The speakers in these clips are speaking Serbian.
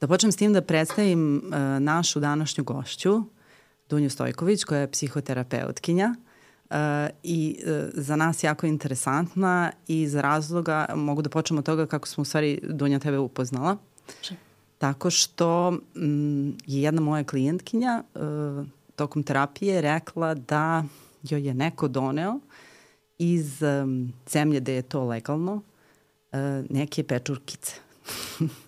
Da počnem s tim da predstavim uh, našu današnju gošću, Dunju Stojković, koja je psihoterapeutkinja uh, i uh, za nas jako interesantna i iz razloga, mogu da počnem od toga kako smo u stvari Dunja tebe upoznala. Če? Tako što m, je jedna moja klijentkinja uh, tokom terapije rekla da joj je neko doneo iz um, zemlje gde je to legalno uh, neke pečurkice.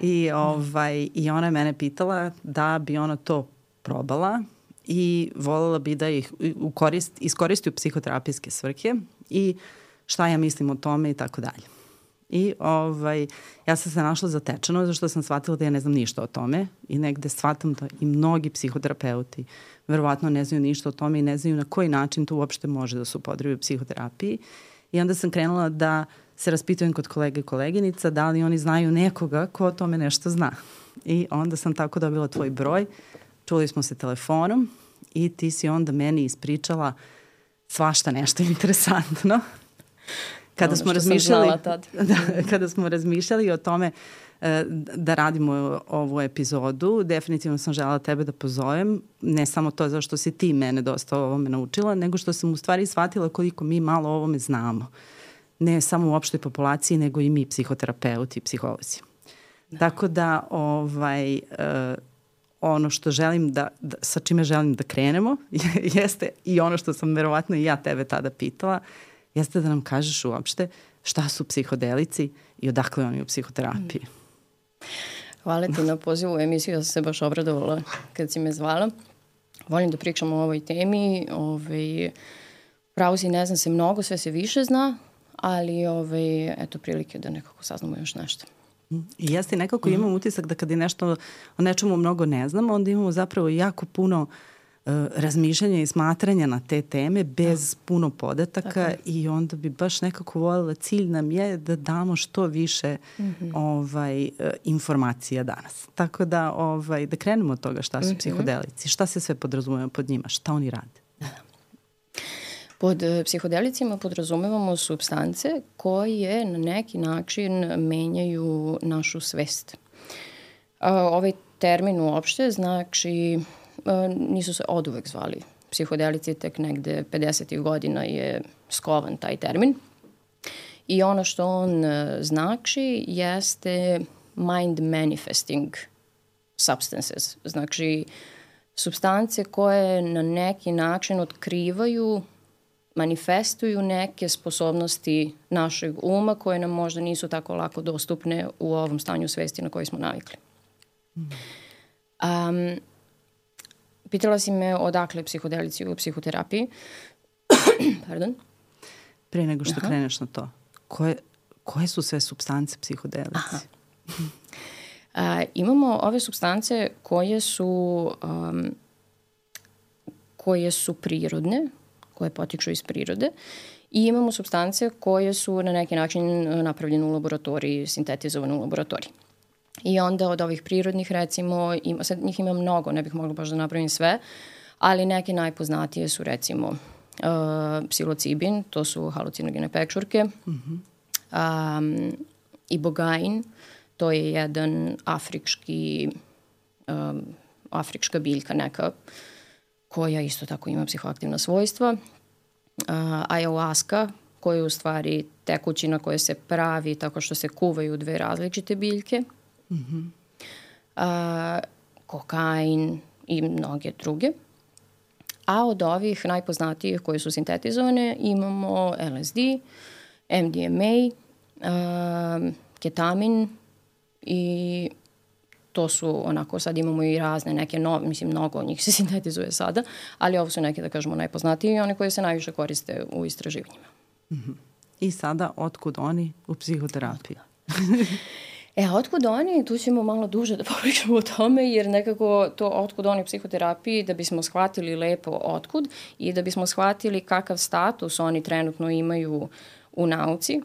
I, ovaj, I ona je mene pitala da bi ona to probala i voljela bi da ih ukorist, iskoristi u psihoterapijske svrhe i šta ja mislim o tome i tako dalje. I ovaj, ja sam se našla zatečeno zašto sam shvatila da ja ne znam ništa o tome i negde shvatam da i mnogi psihoterapeuti verovatno ne znaju ništa o tome i ne znaju na koji način to uopšte može da se upodrebi u psihoterapiji. I onda sam krenula da se raspitujem kod kolega i koleginica da li oni znaju nekoga ko o tome nešto zna. I onda sam tako dobila tvoj broj, čuli smo se telefonom i ti si onda meni ispričala svašta nešto interesantno. Kada smo razmišljali, da, kada smo razmišljali o tome e, da radimo ovu epizodu, definitivno sam žela tebe da pozovem, ne samo to zašto si ti mene dosta o ovome naučila, nego što sam u stvari shvatila koliko mi malo o ovome znamo. Ne samo u opštoj populaciji, nego i mi psihoterapeuti i psiholozi. Da. Tako da, ovaj, uh, ono što želim da, da, sa čime želim da krenemo, jeste i ono što sam verovatno i ja tebe tada pitala, jeste da nam kažeš uopšte šta su psihodelici i odakle oni u psihoterapiji. Hvala ti na pozivu u emisiju, ja sam se baš obradovala kad si me zvala. Volim da pričam o ovoj temi. Ovaj, pravo si ne znam se mnogo, sve se više zna, ali ovaj, eto prilike da nekako saznamo još nešto. I jeste nekako imam utisak da kad je nešto o nečemu mnogo ne znamo, onda imamo zapravo jako puno uh, razmišljanja i smatranja na te teme bez da. puno podataka Tako. i onda bi baš nekako voljela, cilj nam je da damo što više mm -hmm. ovaj, uh, informacija danas. Tako da, ovaj, da krenemo od toga šta su mm -hmm. psihodelici, šta se sve podrazumeva pod njima, šta oni rade. Pod e, psihodelicima podrazumevamo substance koje na neki način menjaju našu svest. Ovaj termin uopšte znači nisu se od uvek zvali psihodelici, tek negde 50. godina je skovan taj termin. I ono što on e, znači jeste mind manifesting substances. Znači, substance koje na neki način otkrivaju manifestuju neke sposobnosti našeg uma koje nam možda nisu tako lako dostupne u ovom stanju svesti na koji smo navikli. Um, pitala si me odakle psihodelici u psihoterapiji. Pardon. Pre nego što Aha. kreneš na to, koje, koje su sve substance psihodelici? Aha. A, imamo ove substance koje su um, koje su prirodne, koje potiču iz prirode i imamo substance koje su na neki način e, napravljene u laboratoriji, sintetizovane u laboratoriji. I onda od ovih prirodnih recimo, ima, sad njih ima mnogo, ne bih mogla baš da napravim sve, ali neke najpoznatije su recimo uh, psilocibin, to su halucinogene pečurke, mm -hmm. um, ibogain, to je jedan afrički, um, afrička biljka neka, koja isto tako ima psihoaktivna svojstva. Uh, ayahuasca, koja je u stvari tekućina koja se pravi tako što se kuvaju dve različite biljke. Mm -hmm. uh, kokain i mnoge druge. A od ovih najpoznatijih koje su sintetizovane imamo LSD, MDMA, uh, ketamin i to su onako, sad imamo i razne neke nove, mislim mnogo njih se sintetizuje sada, ali ovo su neke da kažemo najpoznatiji i one koje se najviše koriste u istraživanjima. Mm -hmm. I sada, otkud oni u psihoterapiji? E, a otkud oni, tu ćemo malo duže da popričamo o tome, jer nekako to otkud oni u psihoterapiji, da bismo shvatili lepo otkud i da bismo shvatili kakav status oni trenutno imaju u nauci,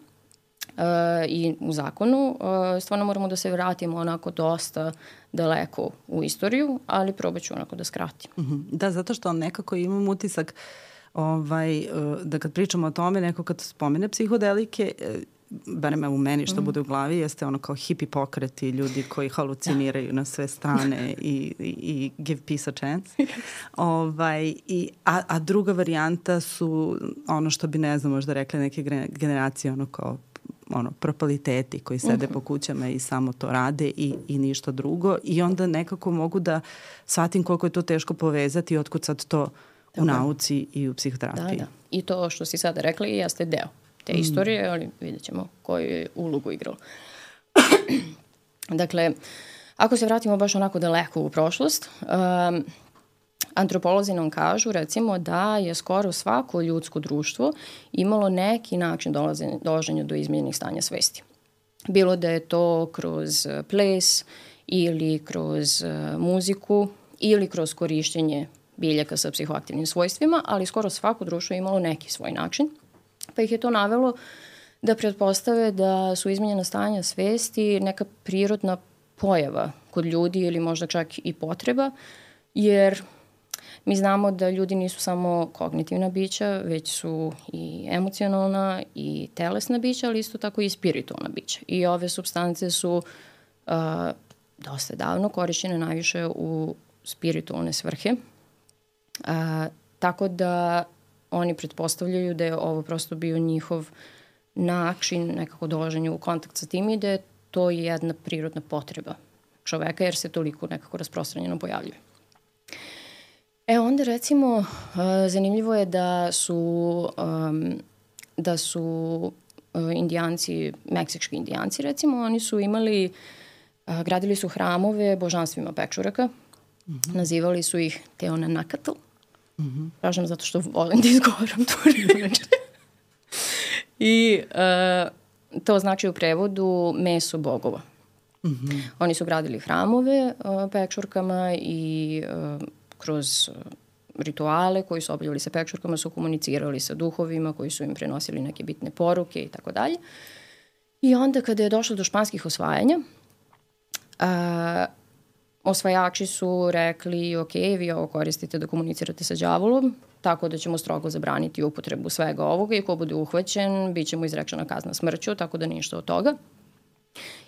i u zakonu, uh, stvarno moramo da se vratimo onako dosta daleko u istoriju, ali probat ću onako da skratim. -hmm. Da, zato što nekako imam utisak ovaj, uh, da kad pričamo o tome, neko kad spomene psihodelike, bare me u meni što mm. bude u glavi, jeste ono kao hippie pokreti, ljudi koji haluciniraju da. na sve strane i, i, i give peace a chance. Yes. Ovaj, i, a, a druga varijanta su ono što bi, ne znam, možda rekli neke generacije, ono kao ono, propaliteti koji sede uh mhm. -huh. po kućama i samo to rade i, i ništa drugo i onda nekako mogu da shvatim koliko je to teško povezati i otkud sad to u nauci i u psihoterapiji. Da, da. I to što si sada rekla i jeste deo te mm. istorije, ali vidjet ćemo koju je ulogu igralo. dakle, ako se vratimo baš onako daleko u prošlost, um, Antropolozi nam kažu recimo da je skoro svako ljudsko društvo imalo neki način dolaženja do izmenjenih stanja svesti. Bilo da je to kroz ples ili kroz e, muziku ili kroz korišćenje biljaka sa psihoaktivnim svojstvima, ali skoro svako društvo je imalo neki svoj način. Pa ih je to navelo da pretpostave da su izmenjena stanja svesti neka prirodna pojava kod ljudi ili možda čak i potreba, jer Mi znamo da ljudi nisu samo kognitivna bića, već su i emocionalna i telesna bića, ali isto tako i spiritualna bića. I ove substance su uh, dosta davno korišćene najviše u spiritualne svrhe. Uh, tako da oni pretpostavljaju da je ovo prosto bio njihov način nekako dolaženja u kontakt sa tim i da je to jedna prirodna potreba čoveka jer se toliko nekako rasprostranjeno pojavljuje. E onda recimo uh, zanimljivo je da su um, da su uh, indijanci, meksički indijanci recimo, oni su imali uh, gradili su hramove božanstvima pečuraka. Mm -hmm. Nazivali su ih Teonanacatl. Mm -hmm. Kažem zato što volim da izgovaram tu reč. I uh, to znači u prevodu meso bogova. Mm -hmm. Oni su gradili hramove uh, pečurkama i uh, kroz uh, rituale koji su obavljali sa pečurkama, su komunicirali sa duhovima koji su im prenosili neke bitne poruke i tako dalje. I onda kada je došlo do španskih osvajanja, a, osvajači su rekli, ok, vi ovo koristite da komunicirate sa đavolom, tako da ćemo strogo zabraniti upotrebu svega ovoga i ko bude uhvaćen, bit će mu izrečena kazna smrću, tako da ništa od toga.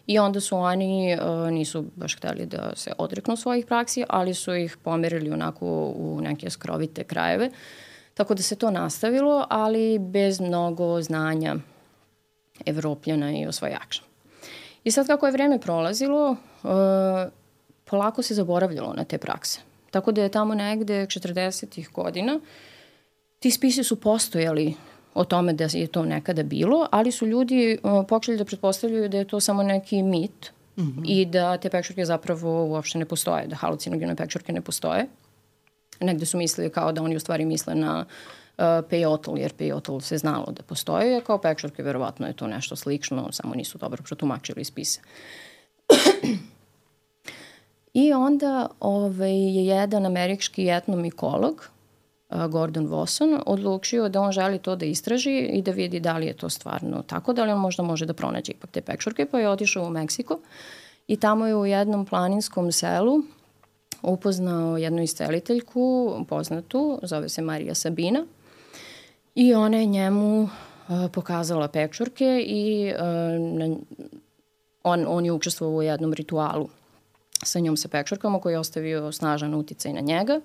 I onda su oni, uh, nisu baš hteli da se odreknu svojih praksi, ali su ih pomerili onako u neke skrovite krajeve. Tako da se to nastavilo, ali bez mnogo znanja evropljana i osvajača. I sad kako je vreme prolazilo, uh, polako se zaboravljalo na te prakse. Tako da je tamo negde 40. godina ti spisi su postojali o tome da je to nekada bilo, ali su ljudi uh, počeli da pretpostavljaju da je to samo neki mit mm -hmm. i da te pečurke zapravo uopšte ne postoje, da halucinogene pečurke ne postoje. Negde su mislili kao da oni u stvari misle na uh, jer pejotol se znalo da postoje, a kao pečurke verovatno je to nešto slično, samo nisu dobro protumačili spise. I onda ovaj, je jedan američki etnomikolog Gordon Wasson odlučio da on želi to da istraži i da vidi da li je to stvarno tako, da li on možda može da pronađe ipak te pečurke, pa je otišao u Meksiko i tamo je u jednom planinskom selu upoznao jednu isceliteljku poznatu, zove se Marija Sabina i ona je njemu pokazala pečurke i on, on je učestvovao u jednom ritualu sa njom sa pečurkama koji je ostavio snažan uticaj na njega.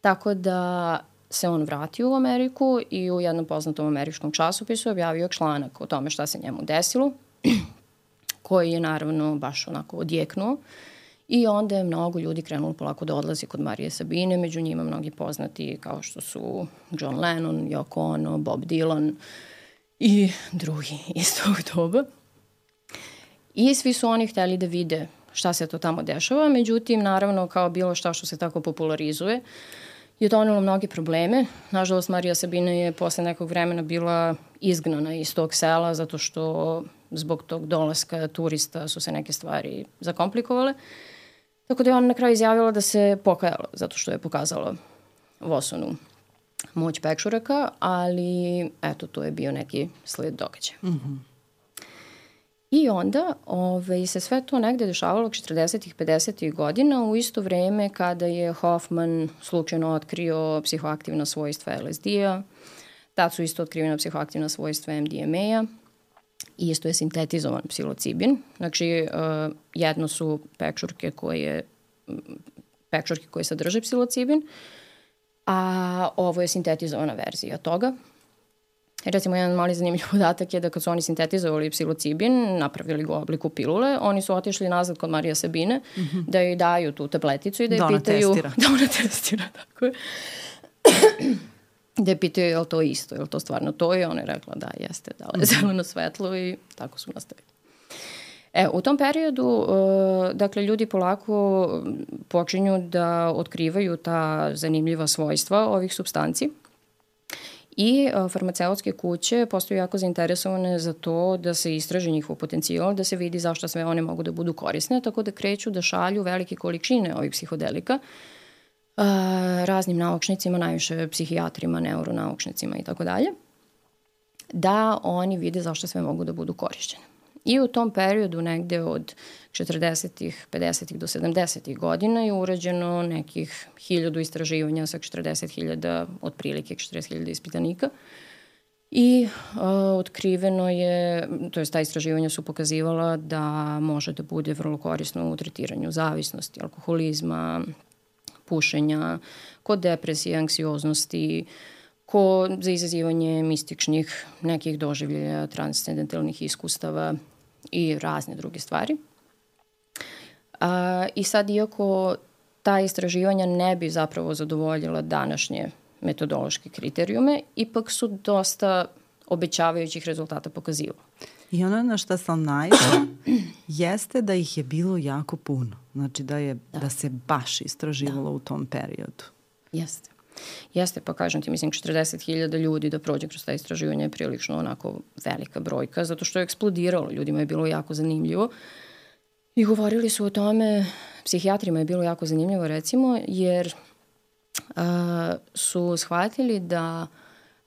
Tako da se on vratio u Ameriku i u jednom poznatom američkom časopisu objavio članak o tome šta se njemu desilo, koji je naravno baš onako odjeknuo. I onda je mnogo ljudi krenulo polako da odlazi kod Marije Sabine, među njima mnogi poznati kao što su John Lennon, Yoko Ono, Bob Dylan i drugi iz tog doba. I svi su oni hteli da vide šta se to tamo dešava, međutim, naravno, kao bilo šta što se tako popularizuje, uh, je donelo mnoge probleme. Nažalost, Marija Sabina je posle nekog vremena bila izgnana iz tog sela zato što zbog tog dolaska turista su se neke stvari zakomplikovale. Tako da je ona na kraju izjavila da se pokajala zato što je pokazala Vosonu moć pečuraka, ali eto, to je bio neki sled događaja. Mm -hmm. I onda ovaj, se sve to negde dešavalo 40. ih 50. ih godina u isto vreme kada je Hoffman slučajno otkrio psihoaktivna svojstva LSD-a, tad su isto otkrivena psihoaktivna svojstva MDMA-a i isto je sintetizovan psilocibin. Znači, uh, jedno su pečurke koje pečurke koje sadrže psilocibin, a ovo je sintetizovana verzija toga. Recimo, jedan mali zanimljiv podatak je da kad su oni sintetizovali psilocibin, napravili ga u obliku pilule, oni su otišli nazad kod Marija Sabine mm -hmm. da joj daju tu tableticu i da je da pitaju... Testira. Da ona testira. tako je. da je pitaju je li to isto, je li to stvarno to i ona je rekla da jeste, dala je mhm. zeleno svetlo i tako su nastavili. E, u tom periodu, uh, dakle, ljudi polako počinju da otkrivaju ta zanimljiva svojstva ovih substanci i uh, farmaceutske kuće postaju jako zainteresovane za to da se istraži njihov potencijal, da se vidi zašto sve one mogu da budu korisne, tako da kreću da šalju velike količine ovih psihodelika uh, raznim naučnicima, najviše psihijatrima, neuronaučnicima i tako dalje, da oni vide zašto sve mogu da budu korišćene. I u tom periodu negde od 40-ih, 50-ih do 70-ih godina je urađeno nekih hiljadu istraživanja sa 40.000, otprilike 40.000 ispitanika. I uh, otkriveno je, to je ta istraživanja su pokazivala da može da bude vrlo korisno u tretiranju zavisnosti, alkoholizma, pušenja, kod depresije, anksioznosti, ko za izazivanje mističnih nekih doživljaja, transcendentalnih iskustava i razne druge stvari. A, I sad, iako ta istraživanja ne bi zapravo zadovoljila današnje metodološke kriterijume, ipak su dosta obećavajućih rezultata pokazivala. I ono na šta sam naišla jeste da ih je bilo jako puno. Znači da, je, da. da se baš istraživalo da. u tom periodu. Jeste. Jeste, pa kažem ti, mislim, 40.000 ljudi da prođe kroz ta istraživanja je prilično onako velika brojka, zato što je eksplodiralo, ljudima je bilo jako zanimljivo. I govorili su o tome, psihijatrima je bilo jako zanimljivo recimo, jer a, su shvatili da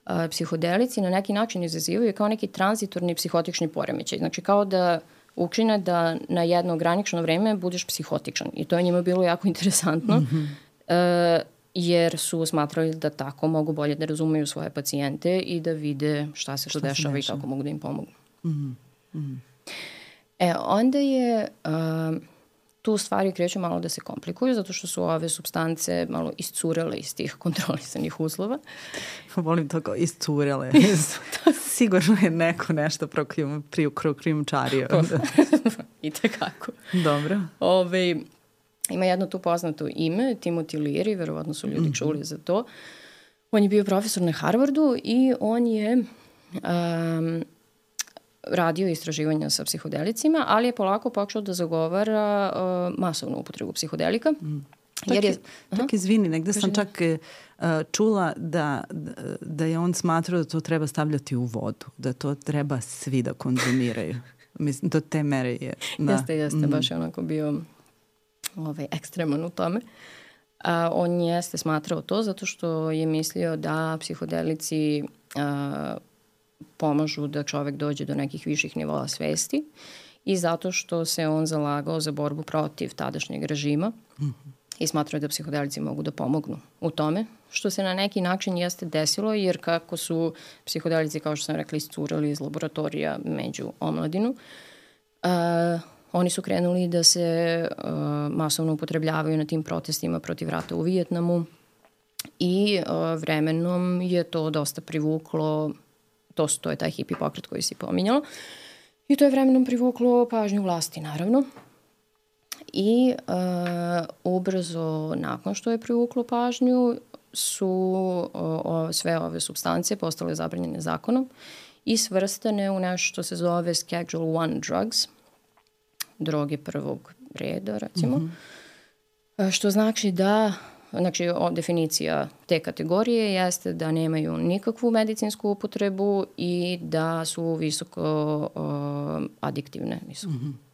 a, psihodelici na neki način izazivaju kao neki tranzitorni psihotični poremećaj. Znači kao da učine da na jedno ograničeno vreme budeš psihotičan. I to je njima bilo jako interesantno. Mm -hmm. e, jer su smatrali da tako mogu bolje da razumeju svoje pacijente i da vide šta se što, dešava, dešava i kako mogu da im pomogu. Mm -hmm. E, onda je... Uh, tu stvari kreću malo da se komplikuju zato što su ove substance malo iscurele iz tih kontrolisanih uslova. Volim to kao iscurele. Sigurno je neko nešto prokrimčario. I tekako. Dobro. Ove, Ima jedno tu poznato ime, Timothy Leary, verovatno su ljudi mm -hmm. čuli za to. On je bio profesor na Harvardu i on je um, radio istraživanja sa psihodelicima, ali je polako počeo da zagovara uh, masovnu upotrebu psihodelika. Mm. Jer je, čak izvini, negde sam čak uh, čula da, da je on smatrao da to treba stavljati u vodu, da to treba svi da konzumiraju. Mislim, do te mere je. Da. Jeste, jeste, mm. baš je onako bio ovaj, ekstreman u tome. A, on jeste smatrao to zato što je mislio da psihodelici a, pomažu da čovek dođe do nekih viših nivoa svesti i zato što se on zalagao za borbu protiv tadašnjeg režima mm -hmm. i smatrao da psihodelici mogu da pomognu u tome, što se na neki način jeste desilo, jer kako su psihodelici, kao što sam rekla, iscurali iz laboratorija među omladinu, uh, Oni su krenuli da se uh, masovno upotrebljavaju na tim protestima protiv rata u Vijetnamu i uh, vremenom je to dosta privuklo, to, to je taj hipi pokret koji si pominjala, i to je vremenom privuklo pažnju vlasti, naravno. I uh, ubrzo nakon što je privuklo pažnju su uh, sve ove substance postale zabranjene zakonom i svrstane u nešto što se zove Schedule 1 drugs – droge prvog reda, recimo. Mm -hmm. Što znači da, znači definicija te kategorije jeste da nemaju nikakvu medicinsku upotrebu i da su visoko o, adiktivne, visoko. Mm -hmm.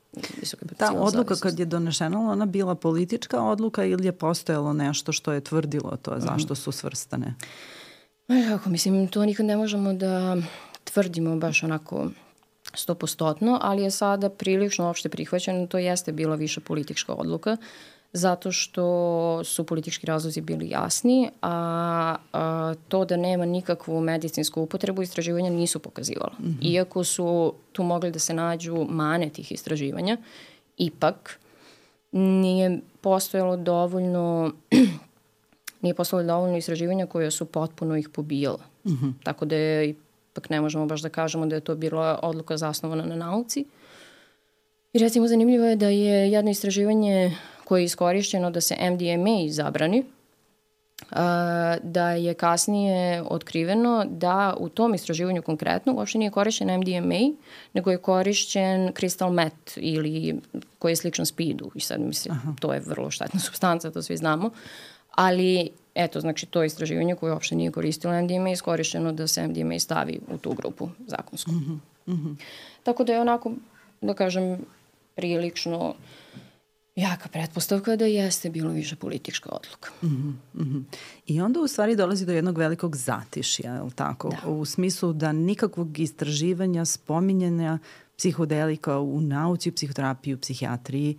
Ta odluka kad je donešena, ona bila politička odluka ili je postojalo nešto što je tvrdilo to, mhm. zašto su svrstane? Kako, mislim, to nikad ne možemo da tvrdimo baš onako stopostotno, ali je sada prilično opšte prihvaćeno, to jeste bila više politička odluka, zato što su politički razlozi bili jasni, a, a to da nema nikakvu medicinsku upotrebu istraživanja nisu pokazivala. Mm -hmm. Iako su tu mogli da se nađu mane tih istraživanja, ipak nije postojalo dovoljno nije postojalo dovoljno istraživanja koje su potpuno ih pobijala. Mm -hmm. Tako da je, ipak ne možemo baš da kažemo da je to bila odluka zasnovana na nauci. I recimo zanimljivo je da je jedno istraživanje koje je iskorišćeno da se MDMA zabrani, da je kasnije otkriveno da u tom istraživanju konkretno uopšte nije korišćen MDMA, nego je korišćen crystal meth ili koji je sličan speedu. I sad mislim, Aha. to je vrlo štetna substanca, to svi znamo. Ali, eto, znači to istraživanje koje uopšte nije koristilo MDMA iskorišćeno da se MDMA stavi u tu grupu zakonsku. Mm -hmm. Mm -hmm. Tako da je onako, da kažem, prilično uh, jaka pretpostavka da jeste bilo više politička odluka. Mm -hmm, mm -hmm. I onda u stvari dolazi do jednog velikog zatišja, je li tako? Da. U smislu da nikakvog istraživanja, spominjanja psihodelika u nauci, psihoterapiji, u psihijatriji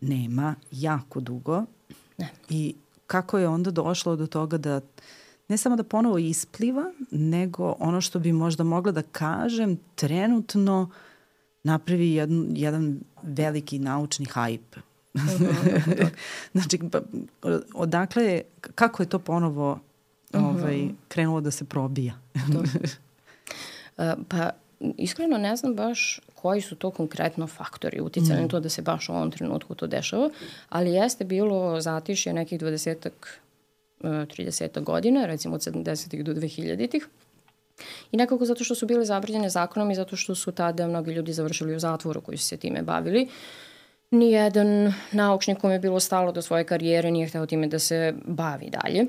nema jako dugo. Ne. I kako je onda došlo do toga da ne samo da ponovo ispliva, nego ono što bi možda mogla da kažem trenutno uh, napravi jedan, jedan veliki naučni hajp. znači, pa, odakle, kako je to ponovo ovaj, krenulo da se probija? Uh, pa, iskreno ne znam baš koji su to konkretno faktori uticali mm. na to da se baš u ovom trenutku to dešava, ali jeste bilo zatišje nekih 20-ak, 30 godina, recimo od 70-ih do 2000-ih, I nekako zato što su bile zabranjene zakonom i zato što su tada mnogi ljudi završili u zatvoru koji su se time bavili. Nijedan naučnik kom je bilo stalo do svoje karijere nije hteo time da se bavi dalje.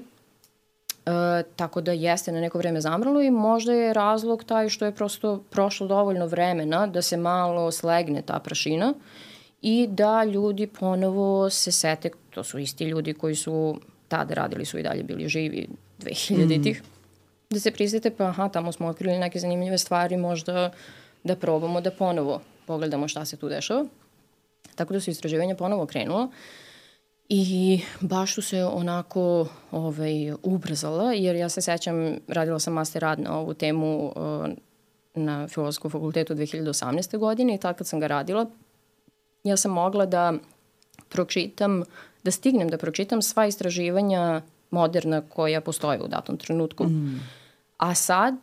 E, tako da jeste na neko vreme zamrlo i možda je razlog taj što je prosto prošlo dovoljno vremena da se malo slegne ta prašina i da ljudi ponovo se sete, to su isti ljudi koji su tada radili su i dalje bili živi 2000-ih, mm da se prisete pa aha, tamo smo otkrili neke zanimljive stvari, možda da probamo da ponovo pogledamo šta se tu dešava. Tako da su istraživanja ponovo krenula i baš su se onako ovaj, ubrzala, jer ja se sećam, radila sam master rad na ovu temu na Filozofskom fakultetu 2018. godine i tako kad sam ga radila, ja sam mogla da pročitam, da stignem da pročitam sva istraživanja moderna koja postoje u datom trenutku. Mm. A sad,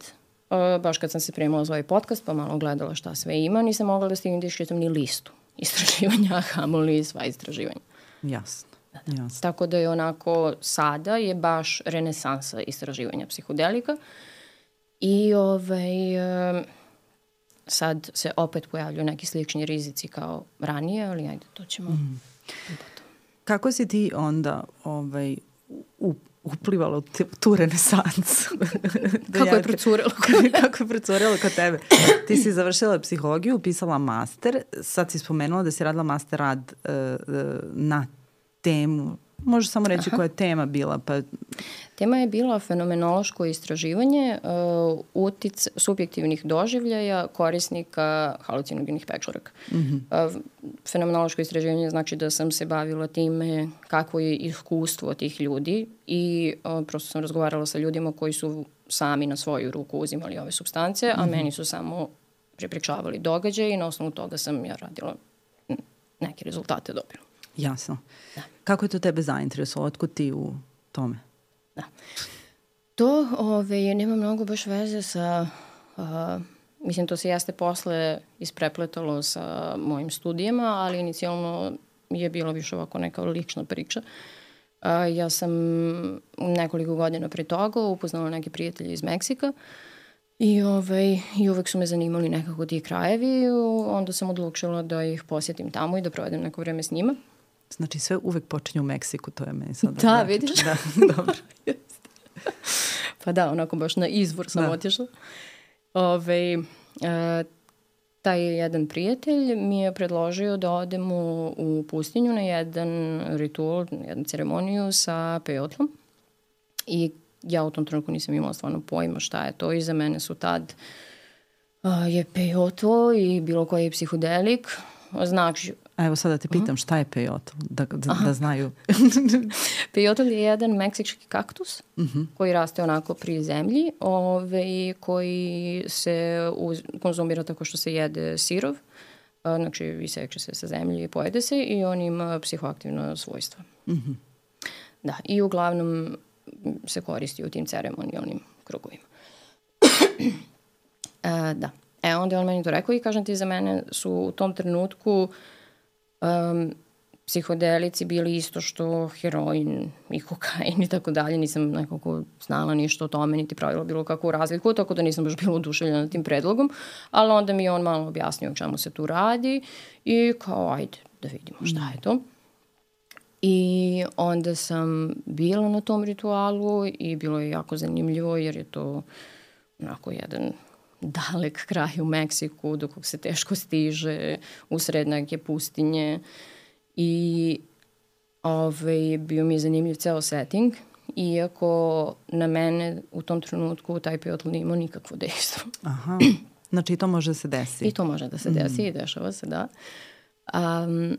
uh, baš kad sam se primala za ovaj podcast, pa malo gledala šta sve ima, nisam mogla da stignem da iščitam ni listu istraživanja, a kamoli sva istraživanja. Jasno. Da, da. Jasno. Tako da je onako sada je baš renesansa istraživanja psihodelika i ovaj, uh, sad se opet pojavljuju neki slični rizici kao ranije, ali ajde, to ćemo mm. Kako si ti onda ovaj, u, uplivalo u tu renesansu. da kako je procurelo? kako je procurelo kod tebe? Ti si završila psihologiju, upisala master, sad si spomenula da si radila master rad uh, na temu Može samo reći Aha. koja je tema bila. Pa... Tema je bila fenomenološko istraživanje uh, utic subjektivnih doživljaja korisnika halucinogenih pečuraka. Mm -hmm. uh, fenomenološko istraživanje znači da sam se bavila time kako je iskustvo tih ljudi i uh, prosto sam razgovarala sa ljudima koji su sami na svoju ruku uzimali ove substance, a mm -hmm. meni su samo prepričavali događaje i na osnovu toga sam ja radila neke rezultate dobila. Jasno. Da. Kako je to tebe zainteresovalo? Otkud ti u tome? Da. To ove, nema mnogo baš veze sa... Uh, mislim, to se jeste posle isprepletalo sa mojim studijama, ali inicijalno je bilo više ovako neka lična priča. Uh, ja sam nekoliko godina pre toga upoznala neke prijatelje iz Meksika i, ovaj, i uvek su me zanimali nekako ti krajevi. Onda sam odlučila da ih posjetim tamo i da provedem neko vreme s njima. Znači sve uvek počinje u Meksiku, to je meni sad. Da, da vidiš? Da, dobro. pa da, onako baš na izvor sam da. otišla. Ove, e, taj jedan prijatelj mi je predložio da odemo u pustinju na jedan ritual, na jednu ceremoniju sa pejotlom. I ja u tom trenutku nisam imala stvarno pojma šta je to i za mene su tad uh, je pejoto i bilo koji psihodelik znak... A evo sada da te pitam šta je pejotl, da, da, da znaju. pejotl je jedan meksički kaktus uh mhm. -huh. koji raste onako pri zemlji ove, koji se uz, konzumira tako što se jede sirov. Znači, iseče se sa zemlje i pojede se i on ima psihoaktivno svojstva. Uh mhm. -huh. Da, i uglavnom se koristi u tim ceremonijalnim krugovima. e, da. E, onda je on meni to rekao i kažem ti, za mene su u tom trenutku um, psihodelici bili isto što heroin i kokain i tako dalje. Nisam nekako znala ništa o tome, niti pravila bilo kakvu razliku, tako da nisam baš bila oduševljena tim predlogom, ali onda mi je on malo objasnio o čemu se tu radi i kao, ajde, da vidimo šta je to. I onda sam bila na tom ritualu i bilo je jako zanimljivo jer je to onako jedan dalek kraj u Meksiku do kog se teško stiže u sred neke pustinje i ovaj, bio mi je zanimljiv ceo setting iako na mene u tom trenutku taj pijotl nije imao nikakvo dejstvo. Aha, znači to može da se desi. I to može da se desi mm. i dešava se, da. Um,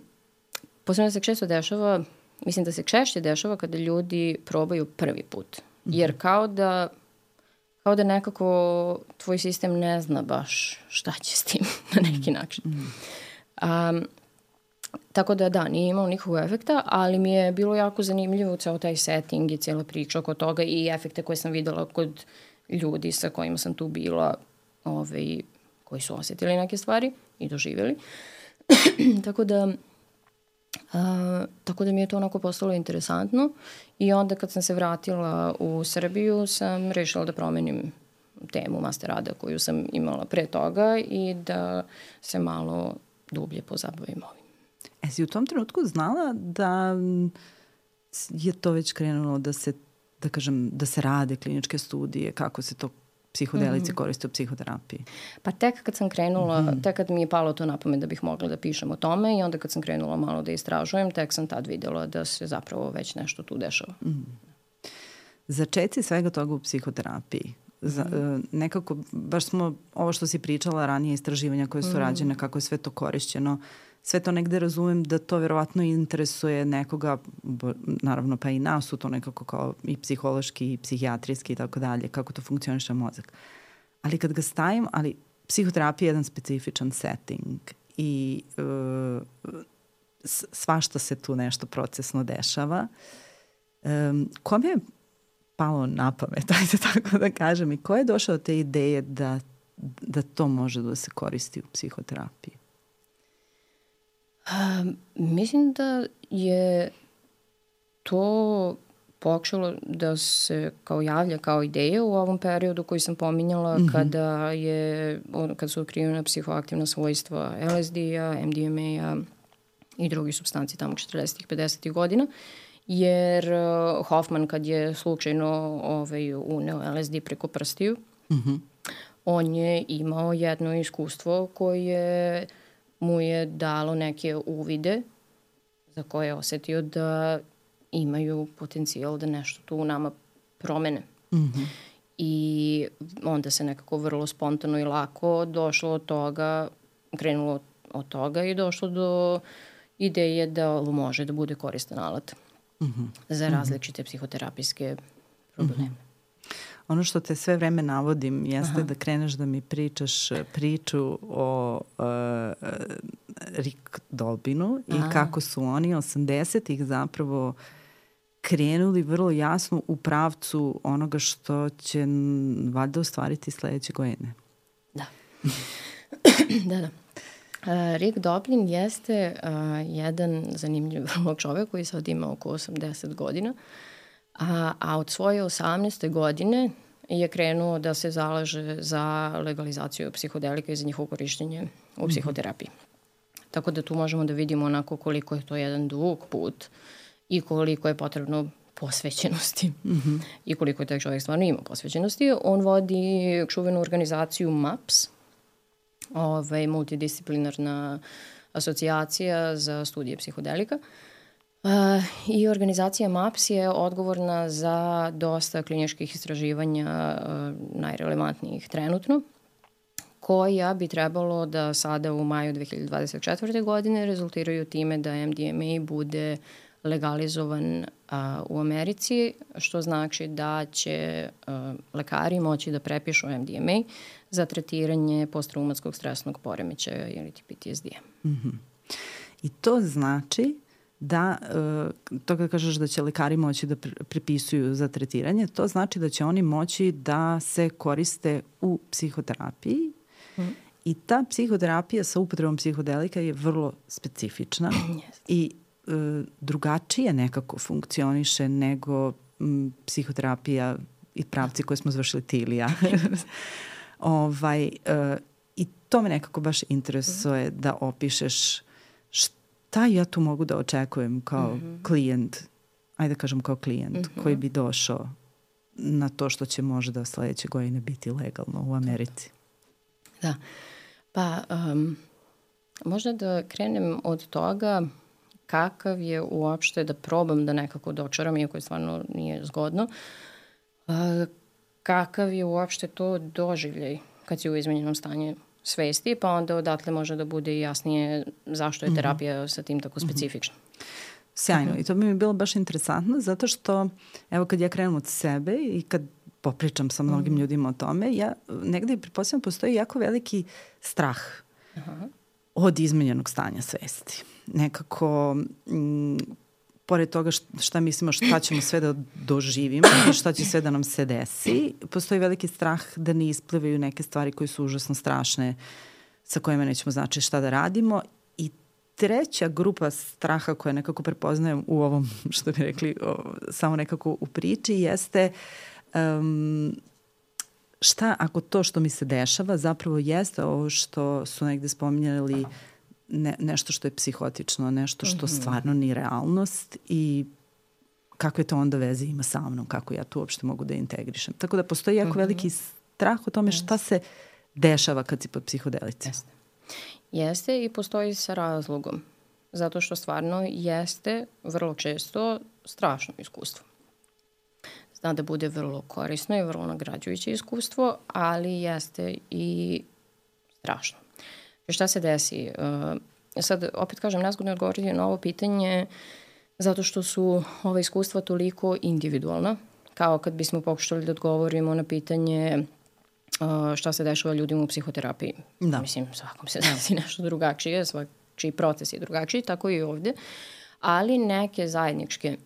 posebno se često dešava, mislim da se češće dešava kada ljudi probaju prvi put. Jer kao da kao da nekako tvoj sistem ne zna baš šta će s tim na neki način. Um, tako da da, nije imalo nikakvog efekta, ali mi je bilo jako zanimljivo ceo taj setting i cijela priča oko toga i efekte koje sam videla kod ljudi sa kojima sam tu bila, ovaj, koji su osetili neke stvari i doživjeli. tako da A, tako da mi je to onako postalo interesantno i onda kad sam se vratila u Srbiju sam rešila da promenim temu master rada koju sam imala pre toga i da se malo dublje pozabavim ovim. E si u tom trenutku znala da je to već krenulo da se da kažem, da se rade kliničke studije, kako se to psihodelici mm -hmm. koriste u psihoterapiji? Pa tek kad sam krenula, mm -hmm. tek kad mi je palo to na pamet da bih mogla da pišem o tome i onda kad sam krenula malo da istražujem, tek sam tad videla da se zapravo već nešto tu dešava. Mm -hmm. Začeci svega toga u psihoterapiji, za, mm -hmm. nekako, baš smo, ovo što si pričala ranije, istraživanja koje su mm rađene, kako je sve to korišćeno, sve to negde razumem da to verovatno interesuje nekoga, naravno pa i nas su to nekako kao i psihološki i psihijatrijski i tako dalje, kako to funkcioniše mozak. Ali kad ga stavim, ali psihoterapija je jedan specifičan setting i uh, svašta se tu nešto procesno dešava. Um, kome je palo na pamet, ajde tako da kažem, i ko je došao do te ideje da, da to može da se koristi u psihoterapiji? Um, mislim da je to počelo da se kao javlja kao ideja u ovom periodu koji sam pominjala mm -hmm. kada je kad su otkrivena psihoaktivna svojstva LSD-a, MDMA-a i drugih substanci tamo 40-ih, 50-ih godina. Jer uh, Hoffman kad je slučajno ovaj, uneo LSD preko prstiju, mm -hmm. on je imao jedno iskustvo koje mu je dalo neke uvide za koje je osetio da imaju potencijal da nešto tu u nama promene. Mm -hmm. I onda se nekako vrlo spontano i lako došlo od toga, krenulo od toga i došlo do ideje da može da bude koristan alat mm -hmm. za mhm. različite mm -hmm. psihoterapijske probleme. Mm -hmm. Ono što te sve vreme navodim jeste Aha. da kreneš da mi pričaš e, priču o uh, Rick Dolbinu i Aha. kako su oni 80-ih zapravo krenuli vrlo jasno u pravcu onoga što će valjda ostvariti sledeće godine. Da. da, da. Uh, Rick Doblin jeste uh, jedan zanimljiv vrlo čovek koji sad ima oko 80 godina. Uh, A, a od svoje 18. godine je krenuo da se zalaže za legalizaciju psihodelika i za njihovo korišćenje u mhm. psihoterapiji. Mm -hmm. Tako da tu možemo da vidimo onako koliko je to jedan dug put i koliko je potrebno posvećenosti mm -hmm. i koliko je taj čovjek stvarno ima posvećenosti. On vodi čuvenu organizaciju MAPS, ovaj, multidisciplinarna asocijacija za studije psihodelika. Uh, Uh, I organizacija MAPS je odgovorna za dosta kliničkih istraživanja najrelevantnijih trenutno, koja bi trebalo da sada u maju 2024. godine rezultiraju time da MDMA bude legalizovan a, u Americi, što znači da će a, lekari moći da prepišu MDMA za tretiranje posttraumatskog stresnog poremećaja ili PTSD-a. Mm -hmm. I to znači da, e, to kada kažeš da će lekari moći da prepisuju za tretiranje, to znači da će oni moći da se koriste u psihoterapiji mm. i ta psihoterapija sa upotrebom psihodelika je vrlo specifična yes. i e, drugačije nekako funkcioniše nego m, psihoterapija i pravci koje smo završili ti ili ja. ovaj, e, I to me nekako baš interesuje da opišeš šta ja tu mogu da očekujem kao mm -hmm. klijent, ajde da kažem kao klijent mm -hmm. koji bi došao na to što će možda sledeće godine biti legalno u Americi? Da. Pa, um, možda da krenem od toga kakav je uopšte da probam da nekako dočaram, iako je stvarno nije zgodno, uh, kakav je uopšte to doživljaj kad si u izmenjenom stanju svesti, pa onda odatle može da bude jasnije zašto je mhm. terapija mm -hmm. sa tim tako mhm. specifična. Mm -hmm. Sjajno. I to bi mi bilo baš interesantno zato što, evo kad ja krenem od sebe i kad popričam sa mnogim mm. ljudima o tome, ja negde pripostavljam postoji jako veliki strah -huh. od izmenjenog stanja svesti. Nekako m, pored toga šta mislimo šta ćemo sve da doživimo i šta će sve da nam se desi, postoji veliki strah da ne isplivaju neke stvari koje su užasno strašne sa kojima nećemo znači šta da radimo. I treća grupa straha koja nekako prepoznajem u ovom, što bi rekli, o, samo nekako u priči, jeste um, šta ako to što mi se dešava zapravo jeste ovo što su negde spominjali ne, nešto što je psihotično, nešto što mm -hmm. stvarno nije realnost i kakve to onda veze ima sa mnom, kako ja tu uopšte mogu da integrišem. Tako da postoji jako mm -hmm. veliki strah o tome šta se dešava kad si pod psihodelice. Jeste. Jeste i postoji sa razlogom. Zato što stvarno jeste vrlo često strašno iskustvo. Zna da bude vrlo korisno i vrlo nagrađujuće iskustvo, ali jeste i strašno. Šta se desi? Uh, sad, opet kažem, nazgodno odgovoriti na ovo pitanje zato što su ova iskustva toliko individualna, kao kad bismo pokušali da odgovorimo na pitanje uh, šta se dešava ljudima u psihoterapiji. Da. Mislim, svakom se desi nešto drugačije, svačiji proces je drugačiji, tako i ovde. Ali neke zajedničke,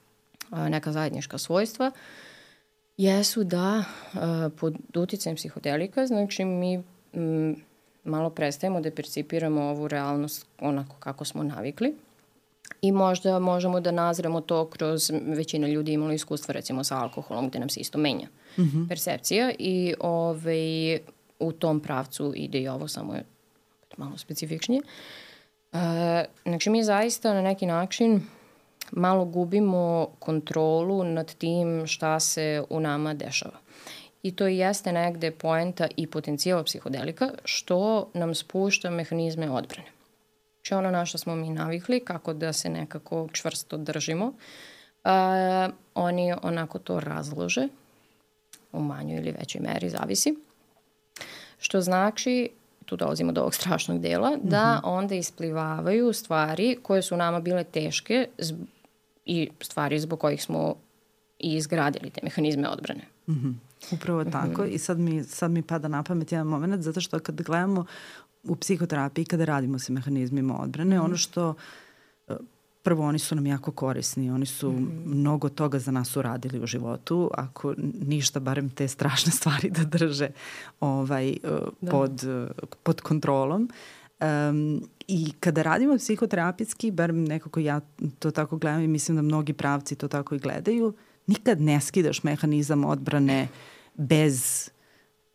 neka zajednička svojstva jesu da uh, pod uticajem psihodelika, znači mi m, malo prestajemo da percipiramo ovu realnost onako kako smo navikli i možda možemo da nazremo to kroz većina ljudi imala iskustva recimo sa alkoholom gde nam se isto menja mm -hmm. percepcija i ovaj, u tom pravcu ide i ovo, samo je malo specifičnije. Uh, znači mi zaista na neki način malo gubimo kontrolu nad tim šta se u nama dešava i to jeste negde poenta i potencijala psihodelika, što nam spušta mehanizme odbrane. Znači ono na što smo mi navikli, kako da se nekako čvrsto držimo, uh, oni onako to razlože, u manjoj ili većoj meri, zavisi. Što znači, tu dolazimo do ovog strašnog dela, mm -hmm. da mhm. onda isplivavaju stvari koje su nama bile teške i stvari zbog kojih smo i izgradili te mehanizme odbrane. Mm -hmm. Upravo tako mm -hmm. i sad mi, sad mi pada na pamet jedan moment zato što kad gledamo u psihoterapiji kada radimo sa mehanizmima odbrane, mm -hmm. ono što e, prvo oni su nam jako korisni, oni su mm -hmm. mnogo toga za nas uradili u životu, ako ništa, barem te strašne stvari da drže ovaj, e, da. Pod, e, pod kontrolom. Um, I kada radimo psihoterapijski, bar nekako ja to tako gledam i mislim da mnogi pravci to tako i gledaju, uh, nikad ne skidaš mehanizam odbrane bez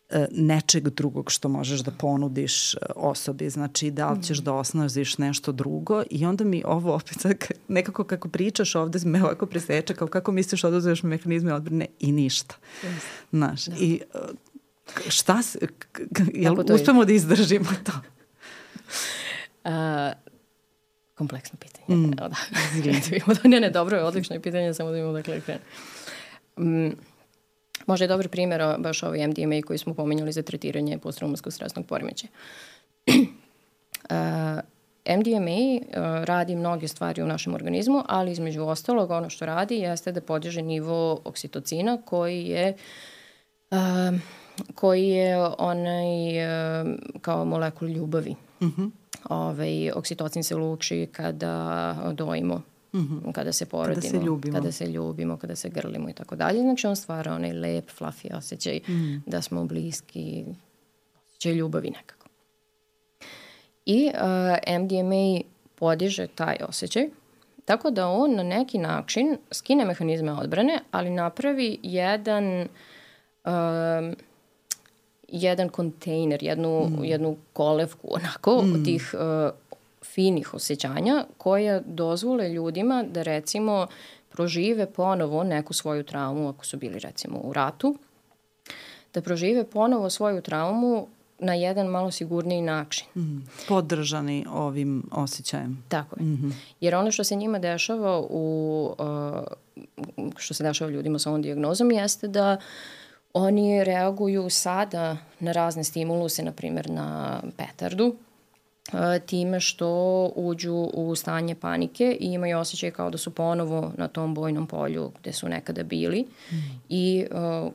e, nečeg drugog što možeš da ponudiš e, osobi. Znači, da li ćeš da osnažiš nešto drugo i onda mi ovo opet nekako kako pričaš ovde me ovako preseče kao kako misliš da oduzeš mehanizme odbrane i ništa. Znaš, da. i e, šta se, jel uspemo da izdržimo to? kompleksno pitanje. Mm. Evo da, da ne, ne, dobro je, odlično je pitanje, samo da imamo dakle krenu. Mm, Možda je dobar primjer baš ovaj MDMA koji smo pomenjali za tretiranje posttraumatskog stresnog poremećaja. uh, MDMA uh, radi mnoge stvari u našem organizmu, ali između ostalog ono što radi jeste da podiže nivo oksitocina koji je uh, koji je onaj uh, kao molekul ljubavi. Mm -hmm. Ovaj, oksitocin se luči kada dojimo Mm -hmm. kada se porodimo, kada se ljubimo, kada se, ljubimo, kada se grlimo i tako dalje. Znači on stvara onaj lep, fluffy osjećaj mm -hmm. da smo bliski, osjećaj ljubavi nekako. I uh, MDMA podiže taj osjećaj, tako da on na neki način skine mehanizme odbrane, ali napravi jedan uh, jedan kontejner, jednu, mm. jednu kolevku onako mm. od tih uh, finih osjećanja koja dozvole ljudima da recimo prožive ponovo neku svoju traumu ako su bili recimo u ratu, da prožive ponovo svoju traumu na jedan malo sigurniji način. Mm, podržani ovim osjećajem. Tako je. Mm -hmm. Jer ono što se njima dešava u, uh, što se dešava ljudima sa ovom diagnozom jeste da oni reaguju sada na razne stimuluse, na primjer na petardu, uh, time što uđu u stanje panike i imaju osjećaj kao da su ponovo na tom bojnom polju gde su nekada bili mm. i uh,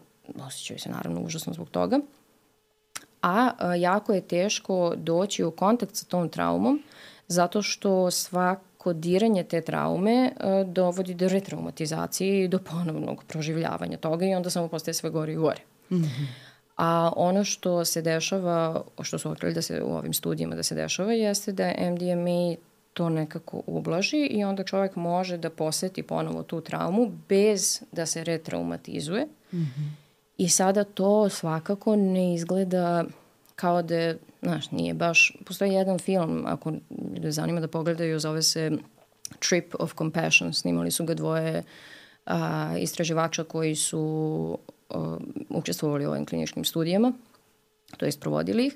osjećaju se naravno užasno zbog toga a jako je teško doći u kontakt sa tom traumom zato što svako diranje te traume dovodi do retraumatizacije i do ponovnog proživljavanja toga i onda samo postaje sve gore i gore. Mm -hmm. A ono što se dešava, što su otkrili da se u ovim studijama da se dešava, jeste da MDMA to nekako ublaži i onda čovjek može da poseti ponovo tu traumu bez da se retraumatizuje. Mm -hmm. I sada to svakako ne izgleda kao da je, znaš, nije baš, postoji jedan film, ako ljude zanima da pogledaju, zove se Trip of Compassion, snimali su ga dvoje a, istraživača koji su a, učestvovali u ovim kliničkim studijama, to je provodili ih,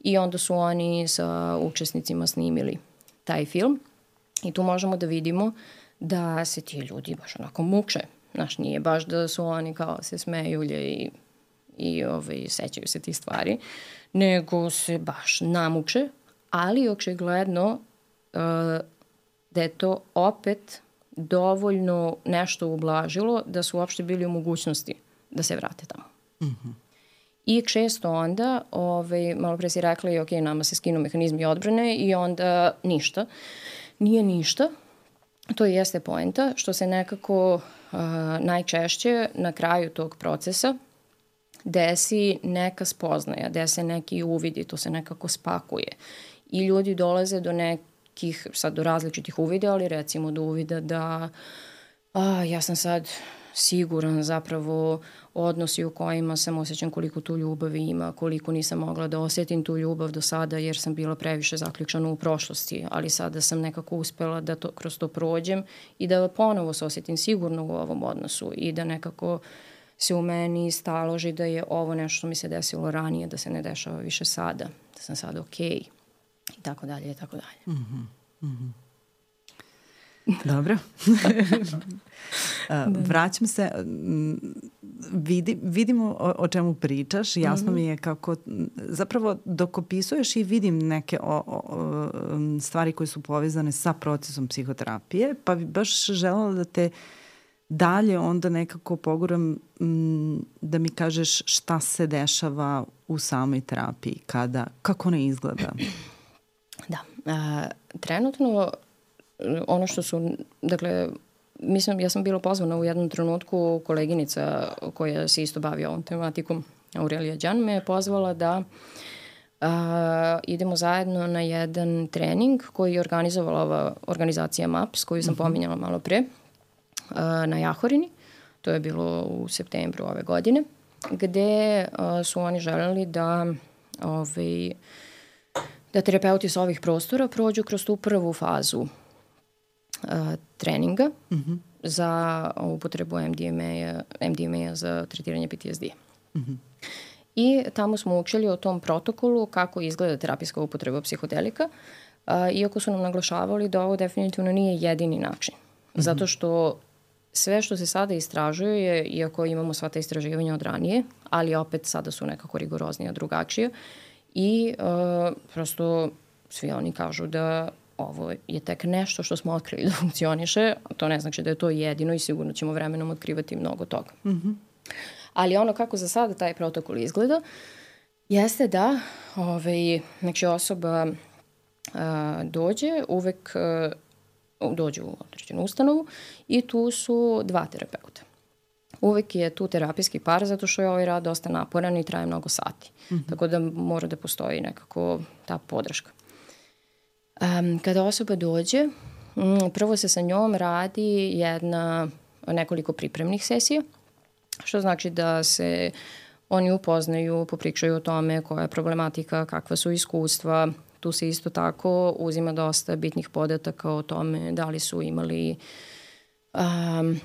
i onda su oni sa učesnicima snimili taj film. I tu možemo da vidimo da se ti ljudi baš onako muče. Znaš, nije baš da su oni kao se smejulje i, i ovaj, sećaju se tih stvari, nego se baš namuče, ali očigledno uh, da je to opet dovoljno nešto ublažilo da su uopšte bili u mogućnosti da se vrate tamo. Mm -hmm. I često onda, ovaj, malo pre si rekla, ok, nama se skinu mehanizmi odbrane i onda ništa. Nije ništa, to jeste poenta, što se nekako uh, najčešće na kraju tog procesa desi neka spoznaja, desi neki uvidi, to se nekako spakuje. I ljudi dolaze do nekih, sad do različitih uvida, ali recimo do uvida da a, ja sam sad siguran zapravo odnosi u kojima sam osjećam koliko tu ljubavi ima, koliko nisam mogla da osjetim tu ljubav do sada jer sam bila previše zaključana u prošlosti, ali sada sam nekako uspela da to, kroz to prođem i da ponovo se osjetim sigurno u ovom odnosu i da nekako se u meni staloži da je ovo nešto što mi se desilo ranije, da se ne dešava više sada, da sam sada okej okay, i tako dalje i tako dalje. Mm -hmm. Mm -hmm. Dobro. Vraćam se, vidi, vidimo o, o čemu pričaš, jasno mm -hmm. mi je kako, zapravo dok opisuješ i vidim neke o, o, stvari koje su povezane sa procesom psihoterapije, pa bi baš želela da te dalje onda nekako poguram m, da mi kažeš šta se dešava u samoj terapiji, kada, kako ne izgleda? Da, a, trenutno ono što su, dakle, mislim, ja sam bila pozvana u jednom trenutku, koleginica koja se isto bavi ovom tematikom, Aurelija Đan, me je pozvala da a, idemo zajedno na jedan trening koji je organizovala ova organizacija MAPS, koju sam mhm. pominjala malo pre, a, na Jahorini. To je bilo u septembru ove godine, gde a, su oni želeli da ovaj, da terapeuti sa ovih prostora prođu kroz tu prvu fazu uh, treninga mm -hmm. za upotrebu MDMA, MDMA za tretiranje PTSD. Mm -hmm. I tamo smo učili o tom protokolu kako izgleda terapijska upotreba psihodelika, uh, iako su nam naglašavali da ovo definitivno nije jedini način. Mm -hmm. Zato što sve što se sada istražuje je, iako imamo sva ta istraživanja od ranije, ali opet sada su nekako rigoroznije, drugačije i uh, prosto svi oni kažu da ovo je tek nešto što smo otkrili da funkcioniše, to ne znači da je to jedino i sigurno ćemo vremenom otkrivati mnogo toga. Mm -hmm. Ali ono kako za sada taj protokol izgleda, jeste da ovaj, znači osoba a, dođe, uvek a, dođe u određenu ustanovu i tu su dva terapeuta. Uvek je tu terapijski par zato što je ovaj rad dosta naporan i traje mnogo sati. Mm -hmm. Tako da mora da postoji nekako ta podrška. Um, kada osoba dođe, prvo se sa njom radi jedna nekoliko pripremnih sesija, što znači da se oni upoznaju, popričaju o tome koja je problematika, kakva su iskustva. Tu se isto tako uzima dosta bitnih podataka o tome da li su imali um,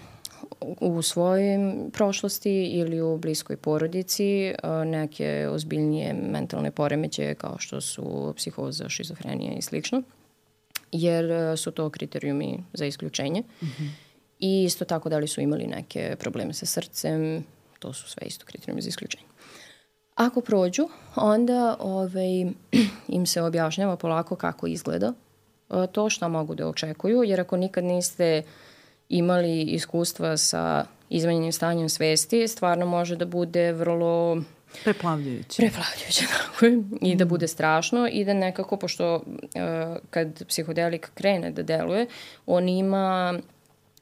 u svojoj prošlosti ili u bliskoj porodici neke ozbiljnije mentalne poremeće kao što su psihoza, šizofrenija i slično, jer su to kriterijumi za isključenje. Mm -hmm. I isto tako da li su imali neke probleme sa srcem, to su sve isto kriterijumi za isključenje. Ako prođu, onda ovaj, im se objašnjava polako kako izgleda to što mogu da očekuju, jer ako nikad niste imali iskustva sa izmenjenim stanjem svesti, stvarno može da bude vrlo Preplavljujuće. Preplavljujuće, tako je. I da mm. bude strašno i da nekako, pošto uh, kad psihodelik krene da deluje, on ima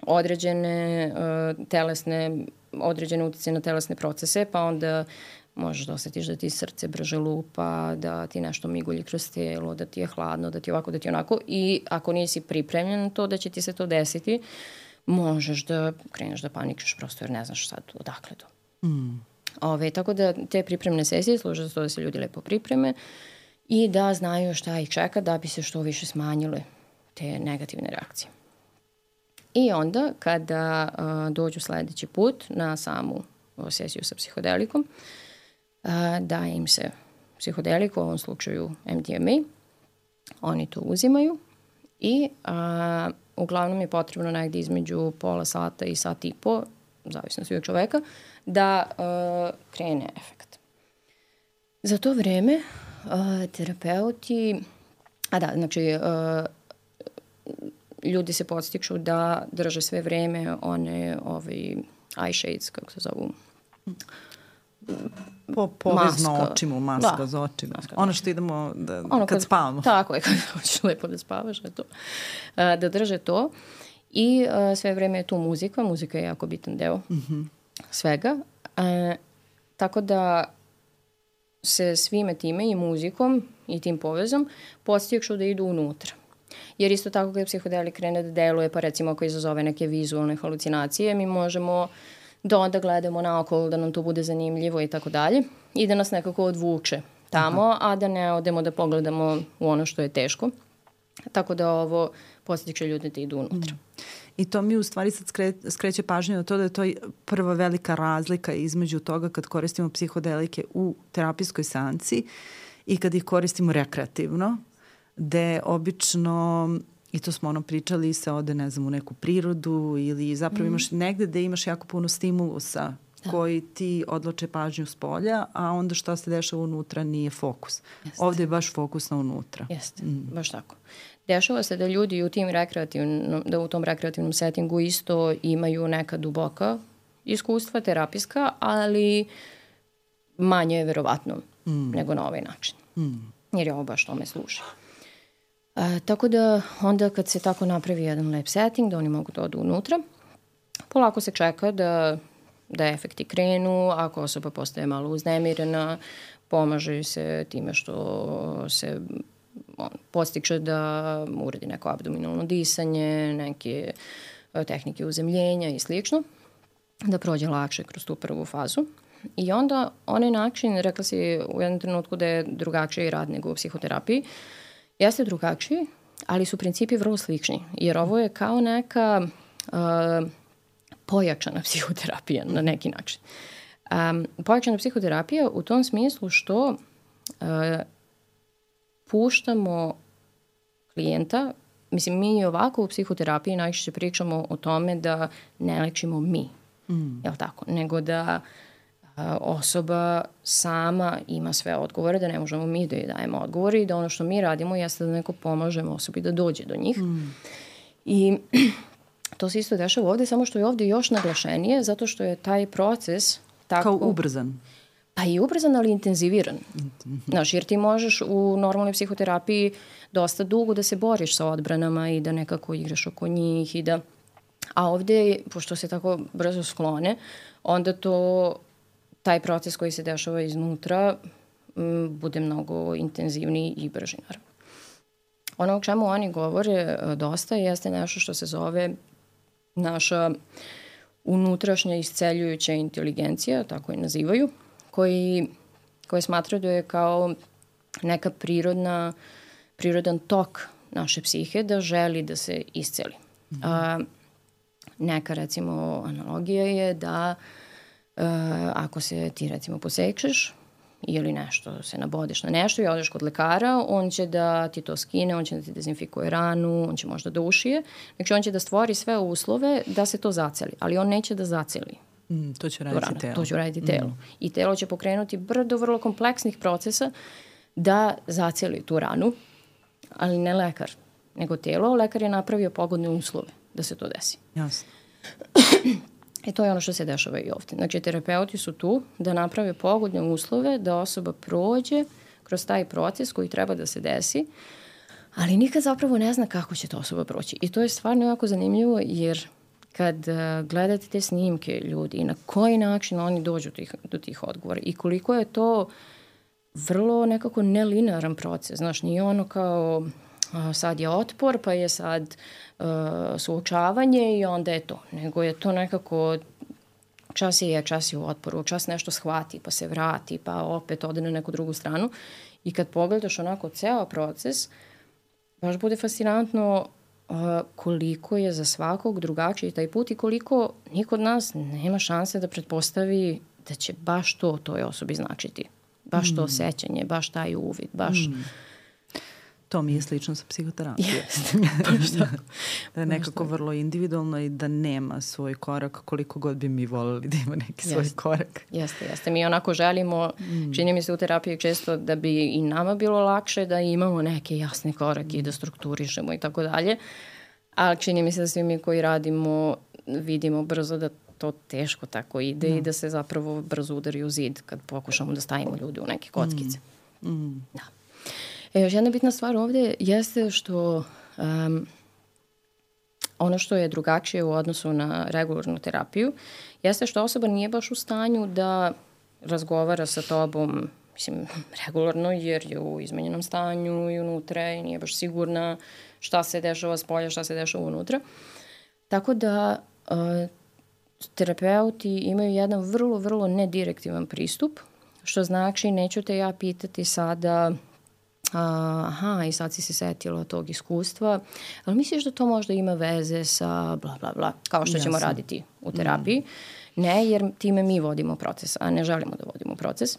određene uh, telesne, određene utice na telesne procese, pa onda možeš da osetiš da ti srce brže lupa, da ti nešto migulji kroz telo, da ti je hladno, da ti je ovako, da ti je onako. I ako nisi pripremljen na to da će ti se to desiti, uh, možeš da kreneš da paničeš prosto jer ne znaš sad odakle to. Mm. Ove, tako da te pripremne sesije služe za to da se ljudi lepo pripreme i da znaju šta ih čeka da bi se što više smanjile te negativne reakcije. I onda kada a, dođu sledeći put na samu sesiju sa psihodelikom, a, daje im se psihodelik, u ovom slučaju MDMA, oni to uzimaju i a, uglavnom je potrebno negde između pola sata i sat i po, zavisno svi od čoveka, da uh, krene efekt. Za to vreme uh, terapeuti, a da, znači uh, ljudi se podstiču da drže sve vreme one ovaj, eye shades, kako se zovu, Po, povezno maska. očima, maska da. za očima. Maska ono što idemo da, ono kad, kad spavamo. Tako je, kad hoćeš lepo da spavaš, eto. Da drže to. I uh, sve vreme je tu muzika, muzika je jako bitan deo mm -hmm. svega. Uh, tako da se svime time i muzikom i tim povezom postiču da idu unutra. Jer isto tako kada psihodelik krene da deluje, pa recimo ako izazove neke vizualne halucinacije, mi možemo uh, da onda gledamo na okolo, da nam to bude zanimljivo i tako dalje i da nas nekako odvuče tamo, Aha. a da ne odemo da pogledamo u ono što je teško. Tako da ovo postiče ljude da idu unutra. Mm. I to mi u stvari sad skre, skreće pažnje na to da je to prva velika razlika između toga kad koristimo psihodelike u terapijskoj seanci i kad ih koristimo rekreativno, gde obično I to smo ono pričali se ode, ne znam, u neku prirodu ili zapravo mm. imaš negde da imaš jako puno stimulusa da. koji ti odloče pažnju s polja, a onda šta se dešava unutra nije fokus. Jeste. Ovde je baš fokus na unutra. Jeste, mm. baš tako. Dešava se da ljudi u tim rekreativnom, da u tom rekreativnom settingu isto imaju neka duboka iskustva, terapijska, ali manje je verovatno mm. nego na ovaj način. Mm. Jer je ovo baš tome služi. E, tako da onda kad se tako napravi jedan lep setting, da oni mogu da odu unutra, polako se čeka da, da efekti krenu, ako osoba postaje malo uznemirena, pomaže se time što se on, postiče da uredi neko abdominalno disanje, neke e, tehnike uzemljenja i slično, da prođe lakše kroz tu prvu fazu. I onda onaj način, rekla si u jednom trenutku da je drugačiji rad nego u psihoterapiji, uh, jeste drugačiji, ali su principi vrlo slični, jer ovo je kao neka uh, pojačana psihoterapija na neki način. Um, pojačana psihoterapija u tom smislu što uh, puštamo klijenta mislim, mi ovako u psihoterapiji najčešće pričamo o tome da ne lečimo mi, mm. jel tako, nego da a, osoba sama ima sve odgovore, da ne možemo mi da joj dajemo odgovore i da ono što mi radimo jeste da neko pomažemo osobi da dođe do njih. Mm. I to se isto dešava ovde, samo što je ovde još naglašenije, zato što je taj proces tako... Kao ubrzan. Pa i ubrzan, ali intenziviran. Znaš, jer ti možeš u normalnoj psihoterapiji dosta dugo da se boriš sa odbranama i da nekako igraš oko njih i da... A ovde, pošto se tako brzo sklone, onda to, taj proces koji se dešava iznutra m, bude mnogo intenzivniji i brži, naravno. Ono o čemu oni govore e, dosta jeste nešto što se zove naša unutrašnja isceljujuća inteligencija, tako je nazivaju, koji, koje smatraju da je kao neka prirodna, prirodan tok naše psihe da želi da se isceli. Mm -hmm. A, neka recimo analogija je da a, ako se ti recimo posekšeš ili nešto, se nabodeš na nešto i odeš kod lekara, on će da ti to skine, on će da ti dezinfikuje ranu, on će možda da ušije. Znači on će da stvori sve uslove da se to zaceli, ali on neće da zaceli. Mm, to će raditi rana. telo. To će raditi telo. Mm. I telo će pokrenuti brdo vrlo kompleksnih procesa da zaceli tu ranu, ali ne lekar, nego telo. Lekar je napravio pogodne uslove da se to desi. Jasno. E to je ono što se dešava i ovde. Znači, terapeuti su tu da naprave pogodne uslove da osoba prođe kroz taj proces koji treba da se desi, ali nikad zapravo ne zna kako će ta osoba proći. I to je stvarno jako zanimljivo jer kad uh, gledate te snimke ljudi i na koji način oni dođu tih, do tih odgovora i koliko je to vrlo nekako nelinaran proces. Znaš, nije ono kao sad je otpor, pa je sad uh, suočavanje i onda je to. Nego je to nekako čas je, čas je u otporu, čas nešto shvati, pa se vrati, pa opet ode na neku drugu stranu. I kad pogledaš onako ceo proces, baš bude fascinantno uh, koliko je za svakog drugačiji taj put i koliko niko od nas nema šanse da pretpostavi da će baš to toj osobi značiti. Baš mm. to osjećanje, baš taj uvid, baš... Mm To mi je slično sa psihoterapijom. Jeste, da je nekako vrlo individualno i da nema svoj korak koliko god bi mi volili da ima neki svoj jeste. korak. Jeste, jeste. Mi onako želimo, mm. čini mi se u terapiji često da bi i nama bilo lakše da imamo neke jasne korake mm. i da strukturišemo i tako dalje. Ali čini mi se da svi mi koji radimo vidimo brzo da to teško tako ide mm. i da se zapravo brzo udari u zid kad pokušamo da stavimo ljude u neke kockice. Mm. Mm. Da. E, još jedna bitna stvar ovde jeste što um, ono što je drugačije u odnosu na regularnu terapiju jeste što osoba nije baš u stanju da razgovara sa tobom mislim, regularno jer je u izmenjenom stanju i unutra i nije baš sigurna šta se dešava s polja, šta se dešava unutra. Tako da uh, terapeuti imaju jedan vrlo, vrlo nedirektivan pristup, što znači neću te ja pitati sada aha, i sad si se setila tog iskustva, ali misliš da to možda ima veze sa bla, bla, bla, kao što ćemo raditi u terapiji? Mm. Ne, jer time mi vodimo proces, a ne želimo da vodimo proces.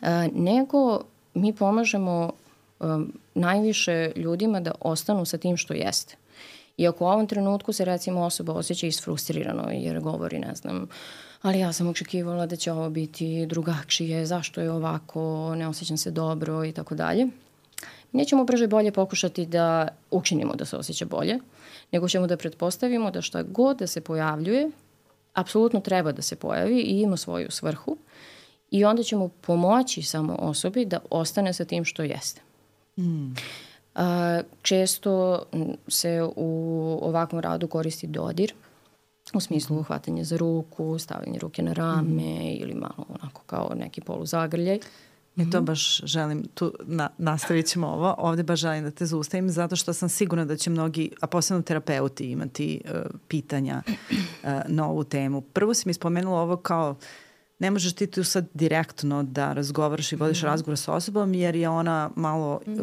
A, nego mi pomažemo um, najviše ljudima da ostanu sa tim što jeste. I ako u ovom trenutku se recimo osoba osjeća isfrustrirano jer govori, ne znam, ali ja sam očekivala da će ovo biti drugačije, zašto je ovako, ne osjećam se dobro i tako dalje. Nećemo brže bolje pokušati da učinimo da se osjeća bolje, nego ćemo da pretpostavimo da šta god da se pojavljuje, apsolutno treba da se pojavi i ima svoju svrhu i onda ćemo pomoći samo osobi da ostane sa tim što jeste. Mm. Često se u ovakvom radu koristi dodir, u smislu uhvatanje za ruku, stavljanje ruke na rame mm. ili malo onako kao neki poluzagrljaj. Ja to mhm. baš želim, tu na, nastavit ćemo ovo, ovde baš želim da te zaustavim zato što sam sigurna da će mnogi, a posebno terapeuti imati uh, pitanja uh, na ovu temu. Prvo si mi spomenula ovo kao uh, ne možeš ti tu sad direktno da razgovaraš i vodiš mm. razgovor sa osobom jer je ona malo mm. uh,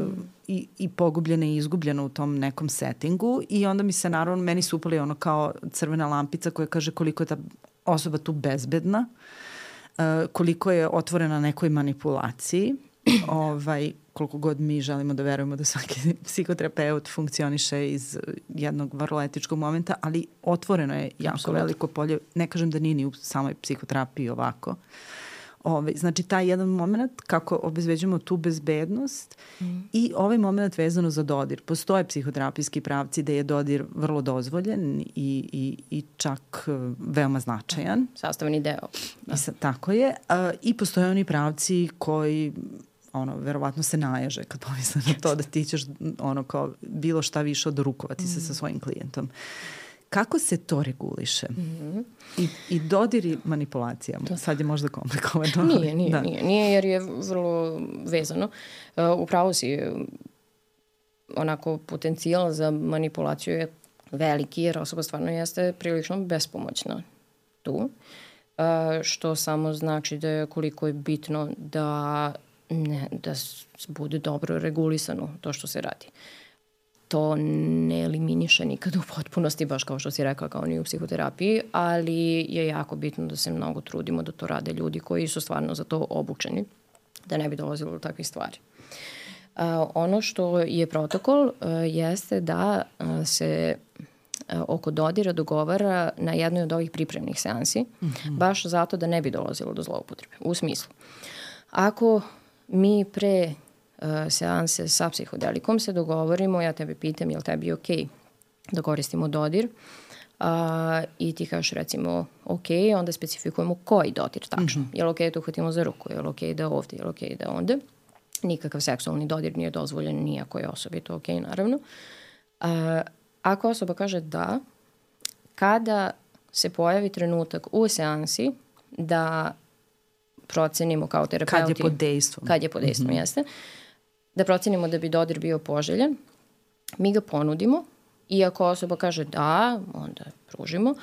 i, i pogubljena i izgubljena u tom nekom settingu i onda mi se naravno, meni su upali ono kao crvena lampica koja kaže koliko je ta osoba tu bezbedna, uh, koliko je otvorena nekoj manipulaciji ovaj, koliko god mi želimo da verujemo da svaki psihoterapeut funkcioniše iz jednog vrlo etičkog momenta, ali otvoreno je jako Absolutno. veliko polje. Ne kažem da nije ni u samoj psihoterapiji ovako. Ove, znači, taj jedan moment kako obezveđujemo tu bezbednost mm. i ovaj moment vezano za dodir. Postoje psihoterapijski pravci da je dodir vrlo dozvoljen i, i, i čak e, veoma značajan. Sastavni deo. Da. I sa, tako je. A, I postoje oni pravci koji ono, verovatno se naježe kad pomisle na to da ti ćeš ono kao bilo šta više odrukovati mm. se sa svojim klijentom. Kako se to reguliše? Mm -hmm. I, I dodiri manipulacijama. To. Sad je možda komplikovano. Nije, nije, da. nije. Nije jer je vrlo vezano. Uh, upravo si onako potencijal za manipulaciju je veliki jer osoba stvarno jeste prilično bespomoćna tu. Uh, što samo znači da je koliko je bitno da ne, da bude dobro regulisano to što se radi. To ne eliminiše nikada u potpunosti, baš kao što si rekla, kao ni u psihoterapiji, ali je jako bitno da se mnogo trudimo da to rade ljudi koji su stvarno za to obučeni, da ne bi dolazilo do takvih stvari. Uh, ono što je protokol uh, jeste da uh, se oko dodira dogovara na jednoj od ovih pripremnih seansi, mm -hmm. baš zato da ne bi dolazilo do zloupotrebe. U smislu, ako mi pre uh, seanse sa psihodelikom se dogovorimo, ja tebe pitam je li tebi ok da koristimo dodir uh, i ti kažeš recimo ok, onda specifikujemo koji dodir tačno. Mm -hmm. Je li ok da uhvatimo za ruku, je li ok da ovde, je li ok da onda. Nikakav seksualni dodir nije dozvoljen nijakoj osobi, to ok naravno. Uh, ako osoba kaže da, kada se pojavi trenutak u seansi da procenimo kao terapeuti. Kad je pod dejstvom. Kad je pod dejstvom, mm -hmm. jeste da procenimo da bi dodir bio poželjen, mi ga ponudimo i ako osoba kaže da, onda pružimo,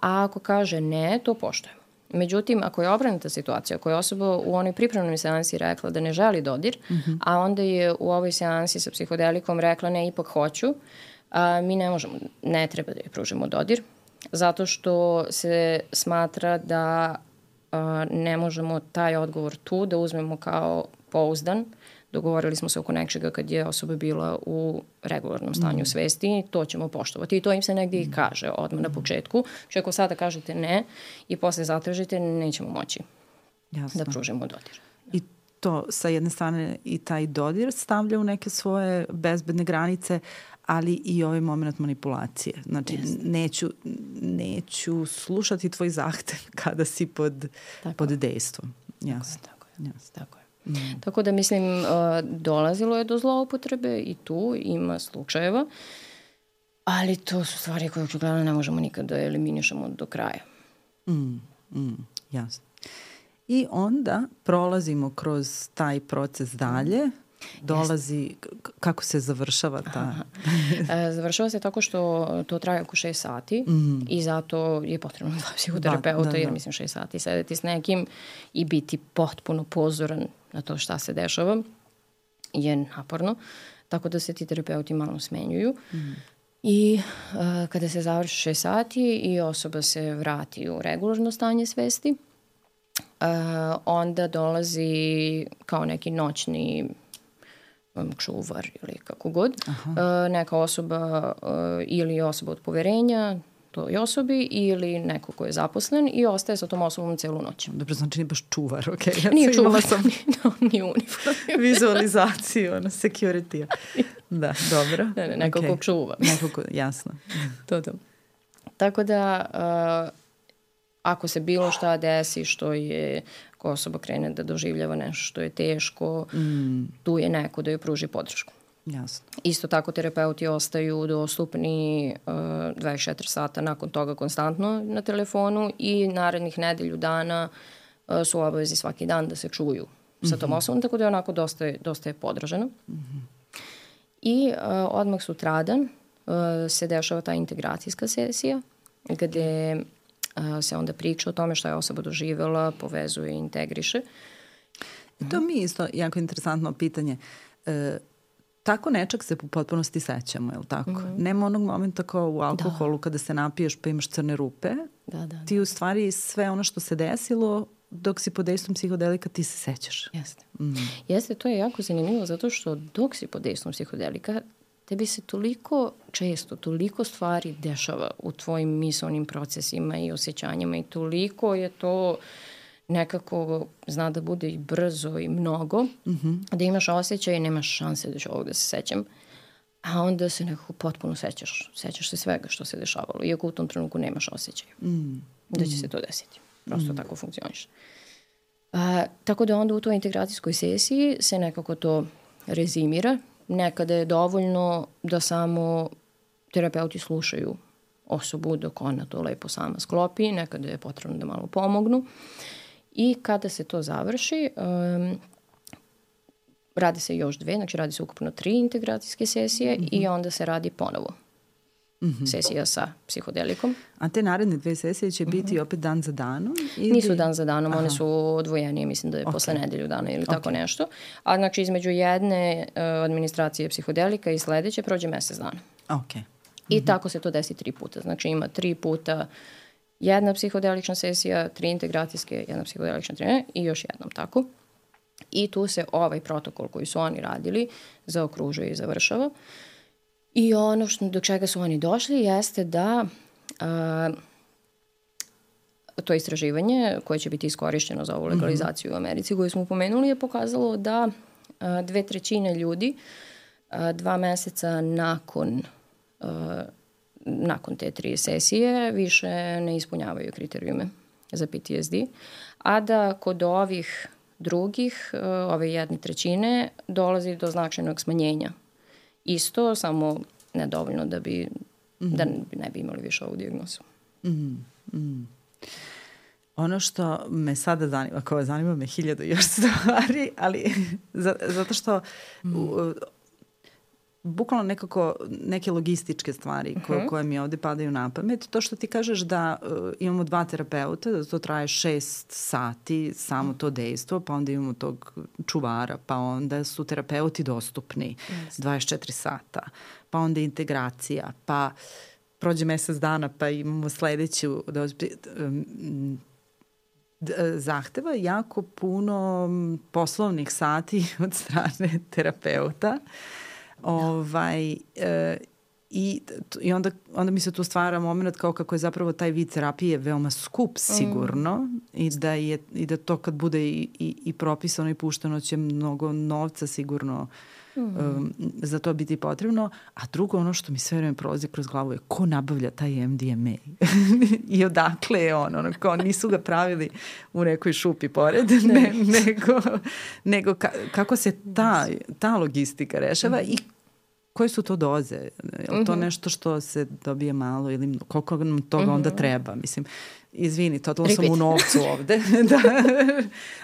a ako kaže ne, to poštojemo. Međutim, ako je obranuta situacija, ako je osoba u onoj pripremnoj seansi rekla da ne želi dodir, mm -hmm. a onda je u ovoj seansi sa psihodelikom rekla ne, ipak hoću, a, mi ne možemo, ne treba da je pružimo dodir, zato što se smatra da ne možemo taj odgovor tu da uzmemo kao pouzdan, dogovorili smo se oko nečega kad je osoba bila u regularnom stanju mm. svesti, to ćemo poštovati i to im se negdje i kaže odmah na početku. Što ako sada kažete ne i posle zatražite, nećemo moći Jasno. da pružimo dodir. I to sa jedne strane i taj dodir stavlja u neke svoje bezbedne granice, ali i ovaj moment manipulacije. Znači, yes. neću, neću slušati tvoj zahtev kada si pod, tako. pod dejstvom. Jasno. Tako je. Jasno. Tako je. Mm. Tako da mislim, uh, dolazilo je do zloupotrebe i tu ima slučajeva, ali to su stvari koje očigledno ne možemo nikada da eliminišemo do kraja. Mm, mm, jasno. I onda prolazimo kroz taj proces dalje, dolazi, kako se završava ta? e, završava se tako što to traje oko 6 sati mm. i zato je potrebno dva psihoterapeuta, da, da, da. jer mislim 6 sati sedeti s nekim i biti potpuno pozoran na to šta se dešava je naporno, tako da se ti terapeuti malo smenjuju. Mm. I uh, kada se završi 6 sati i osoba se vrati u regularno stanje svesti, uh, onda dolazi kao neki noćni čuvar ili kako god, Aha. uh, neka osoba uh, ili osoba od poverenja, toj osobi ili neko ko je zaposlen i ostaje sa tom osobom celu noć. Dobro, znači nije baš čuvar, ok? Ja nije čuvar, sam... nije, nije uniform. vizualizaciju, ono, security Da, dobro. Ne, ne, neko okay. ko čuva. Neko ko, jasno. to, to. Tako da, uh, ako se bilo šta desi što je, ko osoba krene da doživljava nešto što je teško, mm. tu je neko da joj pruži podršku. Jasno. Isto tako terapeuti ostaju dostupni uh, 24 sata nakon toga konstantno na telefonu i narednih nedelju dana uh, su obavezi svaki dan da se čuju mm -hmm. sa tom mhm. osobom, tako da je onako dosta, dosta je podraženo. Mm -hmm. I uh, odmah sutradan uh, se dešava ta integracijska sesija gde se onda priča o tome šta je osoba doživela, povezuje i integriše. To mi je isto jako interesantno pitanje. Uh, tako nečak se u potpunosti sećamo, je li tako? Mm -hmm. Nema onog momenta kao u alkoholu da. kada se napiješ pa imaš crne rupe. Da, da, da. Ti u stvari sve ono što se desilo dok si pod dejstvom psihodelika ti se sećaš. Jeste. Mm. Jeste, to je jako zanimljivo zato što dok si pod dejstvom psihodelika, tebi se toliko često, toliko stvari dešava u tvojim misalnim procesima i osjećanjima i toliko je to nekako zna da bude i brzo i mnogo, mm -hmm. da imaš osjećaj i nemaš šanse da ću ovog da se sećam, a onda se nekako potpuno sećaš. Sećaš se svega što se dešavalo, iako u tom trenutku nemaš osjećaj mm. da će se to desiti. Prosto mm. tako funkcioniš. A, tako da onda u toj integracijskoj sesiji se nekako to rezimira. Nekada je dovoljno da samo terapeuti slušaju osobu dok ona to lepo sama sklopi, nekada je potrebno da malo pomognu. I kada se to završi, um, radi se još dve, znači radi se ukupno tri integracijske sesije mm -hmm. i onda se radi ponovo -hmm. sesija sa psihodelikom. A te naredne dve sesije će biti mm -hmm. opet dan za danom? Ili... Nisu dan za danom, Aha. one su odvojenije, mislim da je okay. posle nedelju dana ili okay. tako nešto. A znači između jedne uh, administracije psihodelika i sledeće prođe mesec dana. Ok. Mm -hmm. I mhm. tako se to desi tri puta. Znači ima tri puta jedna psihodelična sesija, tri integracijske, jedna psihodelična trener i još jednom tako. I tu se ovaj protokol koji su oni radili zaokružuje i završava. I ono što, do čega su oni došli jeste da a, to istraživanje koje će biti iskorišćeno za ovu mhm. legalizaciju mm -hmm. u Americi koju smo pomenuli je pokazalo da a, dve trećine ljudi a, dva meseca nakon a, nakon te tri sesije više ne ispunjavaju kriterijume za PTSD, a da kod ovih drugih, ove jedne trećine, dolazi do značajnog smanjenja. Isto, samo nedovoljno da bi mm -hmm. da ne bi imali više ovu diagnozu. Mm -hmm. Ono što me sada zanima, kao zanima me hiljadu još stvari, ali zato što mm. u, bukvalno nekako neke logističke stvari ko, uh mhm. -huh. koje mi ovde padaju na pamet. To što ti kažeš da uh, imamo dva terapeuta, da to traje šest sati, samo to dejstvo, pa onda imamo tog čuvara, pa onda su terapeuti dostupni yes. 24 sata, pa onda integracija, pa prođe mesec dana, pa imamo sledeću da, um, zahteva jako puno poslovnih sati od strane terapeuta. Uh, Ovaj, e, I, i onda, onda mi se tu stvara moment kao kako je zapravo taj vid terapije veoma skup mm. sigurno mm. i, da je, i da to kad bude i, i, i propisano i pušteno će mnogo novca sigurno mm. um, za to biti potrebno. A drugo ono što mi sve vreme prolazi kroz glavu je ko nabavlja taj MDMA i odakle je on. Ono, kao nisu ga pravili u nekoj šupi pored, ne, nego, nego ka, kako se ta, ta logistika rešava mm. i koje su to doze? Je li to mm -hmm. nešto što se dobije malo ili koliko nam toga mm -hmm. onda mhm. treba? Mislim, izvini, totalno sam u novcu ovde. da.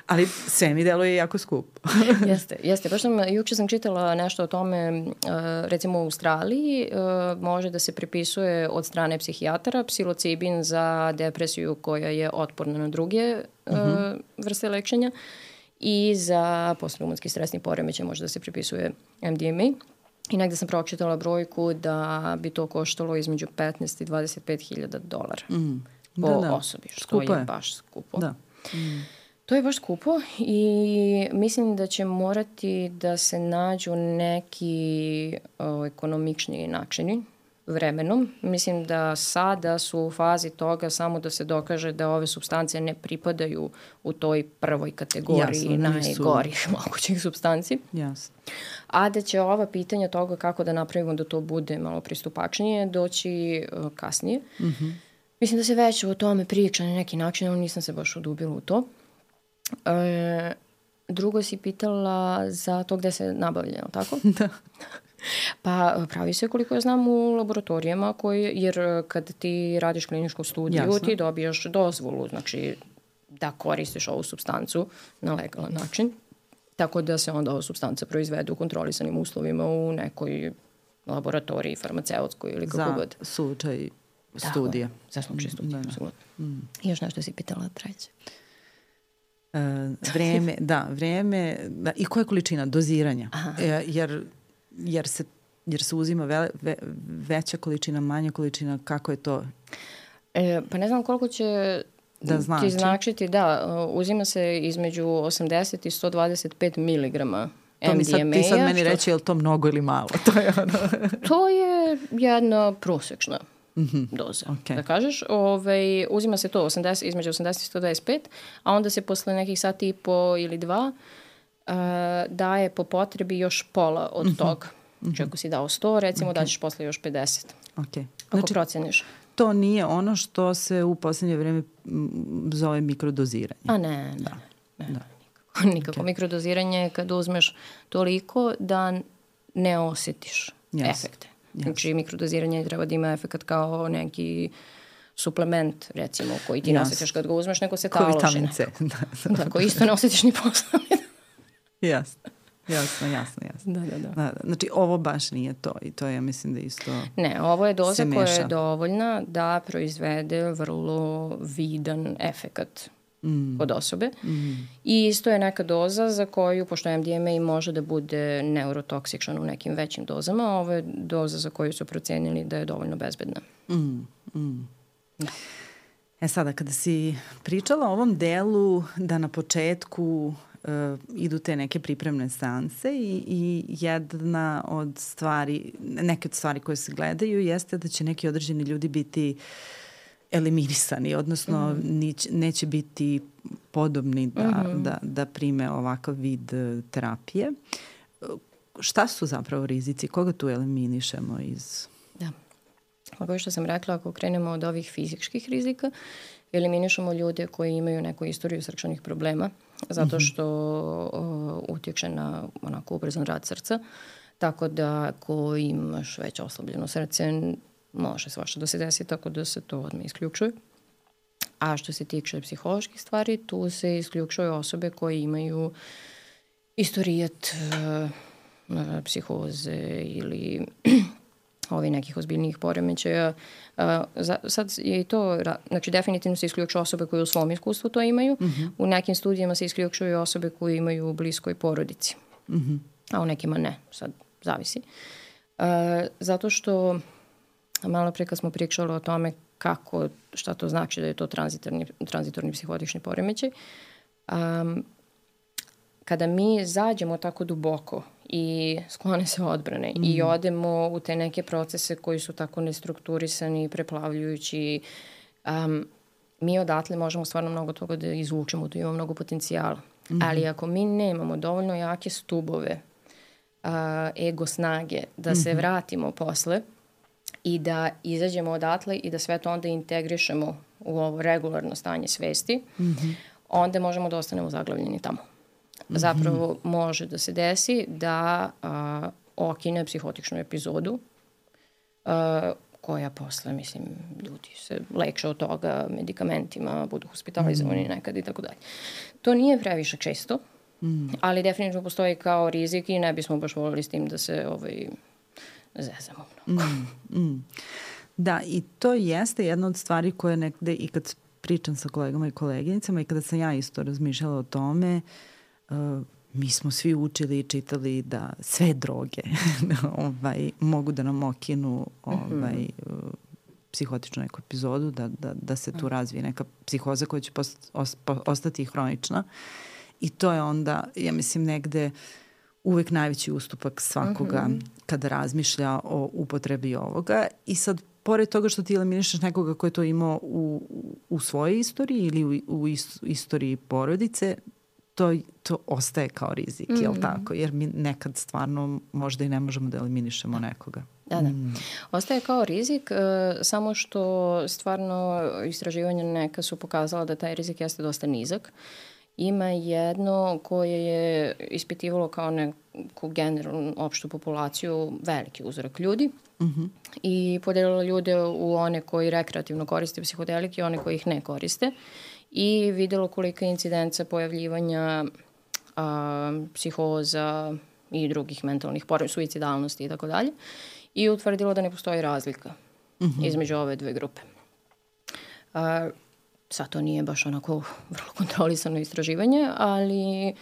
Ali sve mi deluje jako skupo. jeste, jeste. Baš sam, juče sam čitala nešto o tome, uh, recimo u Australiji uh, može da se pripisuje od strane psihijatara psilocibin za depresiju koja je otporna na druge uh, mm -hmm. vrste lečenja i za postraumatski stresni poremećaj može da se pripisuje MDMA. I negde sam pročitala brojku da bi to koštalo između 15 i 25 hiljada dolara mm. Po da, da. osobi, što skupo je, je baš skupo. Da. Mm. To je baš skupo i mislim da će morati da se nađu neki o, ekonomični načini vremenom. Mislim da sada su u fazi toga samo da se dokaže da ove substance ne pripadaju u toj prvoj kategoriji Jasno, najgorih nisu... mogućih substanci. Jasno. A da će ova pitanja toga kako da napravimo da to bude malo pristupačnije doći uh, kasnije. Mm -hmm. Mislim da se već o tome priča na neki način, ali nisam se baš udubila u to. E, drugo si pitala za to gde se nabavlja, tako? da. Pa pravi se koliko ja znam u laboratorijama koji, jer kad ti radiš kliničku studiju Jasno. ti dobijaš dozvolu, znači da koristiš ovu substancu na legalan način. Tako da se onda ova substanca proizvede u kontrolisanim uslovima u nekoj laboratoriji farmaceutskoj ili kako za god. Za slučaj studija. Za slučaj studija, da, da. Mm. I još nešto si pitala treće. Uh, vreme, da, vreme da, i koja je količina doziranja. Aha. E, jer jer se, jer se uzima ve, ve, veća količina, manja količina, kako je to? E, pa ne znam koliko će da znači? Ti značiti, da, uzima se između 80 i 125 miligrama To mi sad, ti sad meni što... reći je li to mnogo ili malo? To je, ono... to je jedna prosečna mm -hmm. doza, okay. da kažeš. Ovaj, uzima se to 80, između 80 i 125, a onda se posle nekih sati i po ili dva uh, daje po potrebi još pola od mm -hmm. toga. Znači ako si dao 100, recimo okay. daćeš posle još 50. Okay. Ako znači, proceniš. To nije ono što se u poslednje vreme zove mikrodoziranje. A ne, ne. Da. ne. da. Nikako. Okay. Mikrodoziranje je kad uzmeš toliko da ne osetiš yes. efekte. Yes. Znači, mikrodoziranje treba da ima efekt kao neki suplement, recimo, koji ti yes. ne osjećaš kad ga uzmeš, nego se taloši. Koji vitamin C. da, da. da, koji isto ne osjećaš ni posle. Jasno. Jasno, jasno, jasno. Da, da, da. da, da. Znači, ovo baš nije to i to je, mislim da isto Ne, ovo je doza koja je dovoljna da proizvede vrlo vidan efekat mm. kod osobe. Mm. I isto je neka doza za koju, pošto MDMA može da bude neurotoksičan u nekim većim dozama, ovo je doza za koju su procenili da je dovoljno bezbedna. Mm. Mm. Da. E sada, kada si pričala o ovom delu da na početku uh, idu te neke pripremne seanse i, i jedna od stvari, neke od stvari koje se gledaju jeste da će neki određeni ljudi biti uh, eliminisani, odnosno mm. neće biti podobni da, mm -hmm. da, da prime ovakav vid e, terapije. Šta su zapravo rizici? Koga tu eliminišemo iz... Da. Ovo što sam rekla, ako krenemo od ovih fizičkih rizika, eliminišemo ljude koji imaju neku istoriju srčanih problema, zato mhm. što uh, utječe na onako ubrzan rad srca, tako da ako imaš već oslabljeno srce, može svašta da se desi, tako da se to odmah isključuje. A što se tiče psiholoških stvari, tu se isključuju osobe koje imaju istorijet uh, psihoze ili ovi nekih ozbiljnijih poremećaja. Uh, za, sad je i to, znači definitivno se isključuju osobe koje u svom iskustvu to imaju. Mm -hmm. U nekim studijama se isključuju osobe koje imaju u bliskoj porodici. Mm -hmm. A u nekima ne, sad zavisi. Uh, zato što Malo pre kad smo pričali o tome kako, šta to znači da je to tranzitorni, tranzitorni psihotični poremećaj, um, kada mi zađemo tako duboko i sklone se odbrane mm. i odemo u te neke procese koji su tako nestrukturisani, preplavljujući, um, mi odatle možemo stvarno mnogo toga da izvučemo, da imamo mnogo potencijala. Mm. Ali ako mi nemamo dovoljno jake stubove, uh, ego snage, da mm -hmm. se mhm. vratimo posle, i da izađemo odatle i da sve to onda integrišemo u ovo regularno stanje svesti, mm -hmm. onda možemo da ostanemo zaglavljeni tamo. Mm -hmm. Zapravo može da se desi da a, okine psihotičnu epizodu a, koja posle, mislim, ljudi se leče od toga medikamentima, budu hospitalizovani mm. nekad i tako dalje. To nije previše često, mm. ali definitivno postoji kao rizik i ne bismo baš volili s tim da se ovaj, zezamo mnogo. Mm, mm. Da, i to jeste jedna od stvari koje nekde i kad pričam sa kolegama i koleginicama i kada sam ja isto razmišljala o tome, uh, mi smo svi učili i čitali da sve droge ovaj, mogu da nam okinu ovaj, mm -hmm. psihotičnu neku epizodu, da, da, da se tu razvije neka psihoza koja će post, os, ostati hronična. I to je onda, ja mislim, negde uh, uvek najveći ustupak svakoga mm -hmm. kada razmišlja o upotrebi ovoga i sad pored toga što ti eliminišeš nekoga ko je to imao u, u svojoj istoriji ili u, u istoriji porodice, to, to ostaje kao rizik, mm -hmm. jel mhm. tako? Jer mi nekad stvarno možda i ne možemo da eliminišemo nekoga. Da, da. Mm. Ostaje kao rizik, uh, samo što stvarno istraživanja neka su pokazala da taj rizik jeste dosta nizak. Ima jedno koje je ispitivalo kao neku generalnu opštu populaciju veliki uzorak ljudi uh mhm. -huh. i podelilo ljude u one koji rekreativno koriste psihodelike i one koji ih ne koriste i videlo kolika je incidenca pojavljivanja a, psihoza i drugih mentalnih poremećaja, suicidalnosti i tako dalje i utvrdilo da ne postoji razlika uh mhm. -huh. između ove dve grupe. A, sad to nije baš onako vrlo kontrolisano istraživanje, ali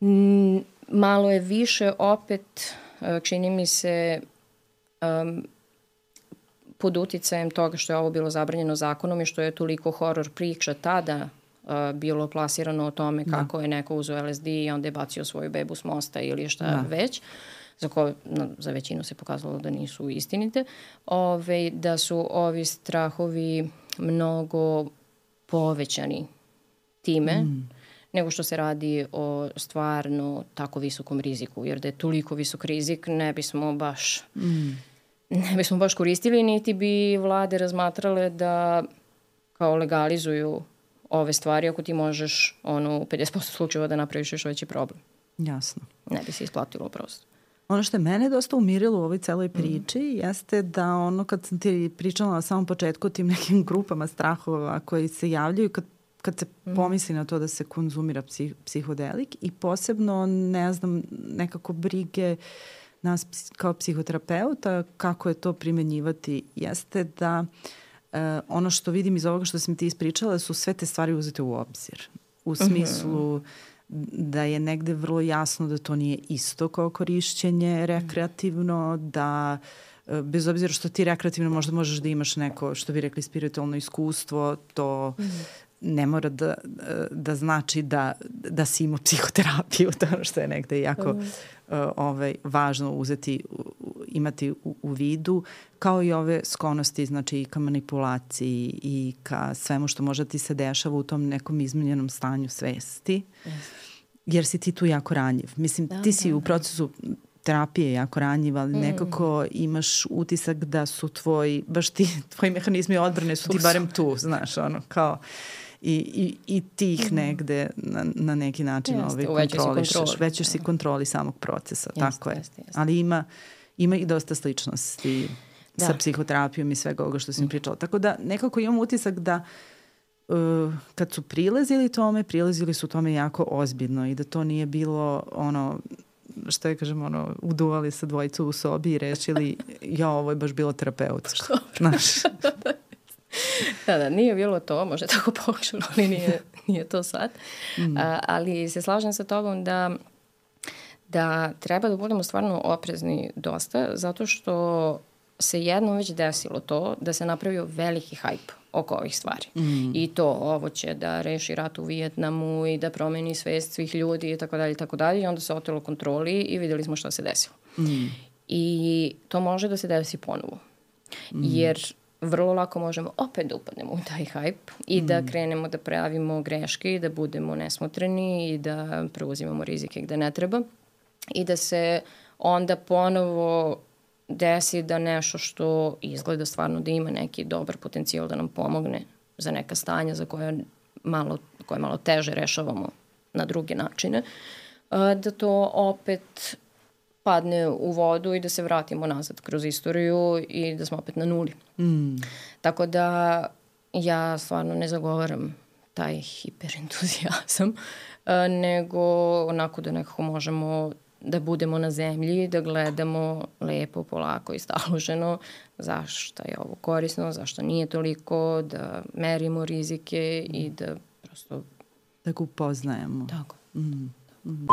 m, malo je više opet, e, čini mi se, um, pod uticajem toga što je ovo bilo zabranjeno zakonom i što je toliko horor priča tada uh, bilo plasirano o tome da. kako da. je neko uzeo LSD i onda je bacio svoju bebu s mosta ili šta da. već za, ko, no, za većinu se pokazalo da nisu istinite, ove, da su ovi strahovi mnogo povećani time mm. nego što se radi o stvarno tako visokom riziku, jer da je toliko visok rizik ne bismo baš mm. ne bismo baš koristili, niti bi vlade razmatrale da kao legalizuju ove stvari ako ti možeš ono, u 50% slučajeva da napraviš još veći problem. Jasno. Ne bi se isplatilo prosto. Ono što je mene dosta umirilo u ovoj celoj priči mm. jeste da ono kad sam ti pričala na samom početku o tim nekim grupama strahova koji se javljaju kad kad se mm. pomisli na to da se konzumira psih, psihodelik i posebno, ne znam, nekako brige nas kao psihoterapeuta kako je to primenjivati jeste da e, ono što vidim iz ovoga što sam ti ispričala su sve te stvari uzete u obzir. U mhm. smislu mm -hmm da je negde vrlo jasno da to nije isto kao korišćenje rekreativno, da e, bez obzira što ti rekreativno možda možeš da imaš neko, što bi rekli, spiritualno iskustvo, to mm ne mora da, da znači da, da si imao psihoterapiju, to ono što je negde jako mm. uh, ovaj, važno uzeti, imati u, u vidu, kao i ove sklonosti, znači i ka manipulaciji i ka svemu što možda ti se dešava u tom nekom izmenjenom stanju svesti. Yes. Jer si ti tu jako ranjiv. Mislim, da, ti si da, u da. procesu terapije jako ranjiv, ali mm. nekako imaš utisak da su tvoji, baš ti, tvoji mehanizmi odbrane su ti barem tu, znaš, ono, kao i, i, i ti ih mhm. negde na, na neki način jeste, ovaj, kontrolišeš. Većeš si da. kontroli samog procesa, jeste, tako je. Jeste, jeste. Ali ima, ima i dosta sličnosti da. sa psihoterapijom i svega ovoga što sam mm. pričala. Tako da nekako imam utisak da uh, kad su prilazili tome, prilazili su tome jako ozbiljno i da to nije bilo ono što je, kažem, ono, uduvali se dvojicu u sobi i rešili, ja, ovo je baš bilo terapeutsko. Znaš. da, da, nije bilo to, može tako pokušano, ali nije, nije to sad. Mm. A, ali se slažem sa tobom da da treba da budemo stvarno oprezni dosta, zato što se jednom već desilo to da se napravio veliki hajp oko ovih stvari. Mm. I to, ovo će da reši rat u Vijetnamu i da promeni svest svih ljudi i tako dalje i tako dalje. I onda se otelo kontroli i videli smo šta se desilo. Mm. I to može da se desi ponovo. Mm. Jer vrlo lako možemo opet da upadnemo u taj hype i da mm. krenemo da pravimo greške i da budemo nesmotreni i da preuzimamo rizike gde ne treba i da se onda ponovo desi da nešto što izgleda stvarno da ima neki dobar potencijal da nam pomogne za neka stanja za koje malo, koje malo teže rešavamo na druge načine, da to opet padne u vodu i da se vratimo nazad kroz istoriju i da smo opet na nuli. Mm. Tako da ja stvarno ne zagovaram taj hiperentuzijazam, nego onako da nekako možemo da budemo na zemlji, da gledamo lepo, polako i staloženo zašto je ovo korisno, zašto nije toliko, da merimo rizike i da prosto... Da ga upoznajemo. Tako. Mm. Mm.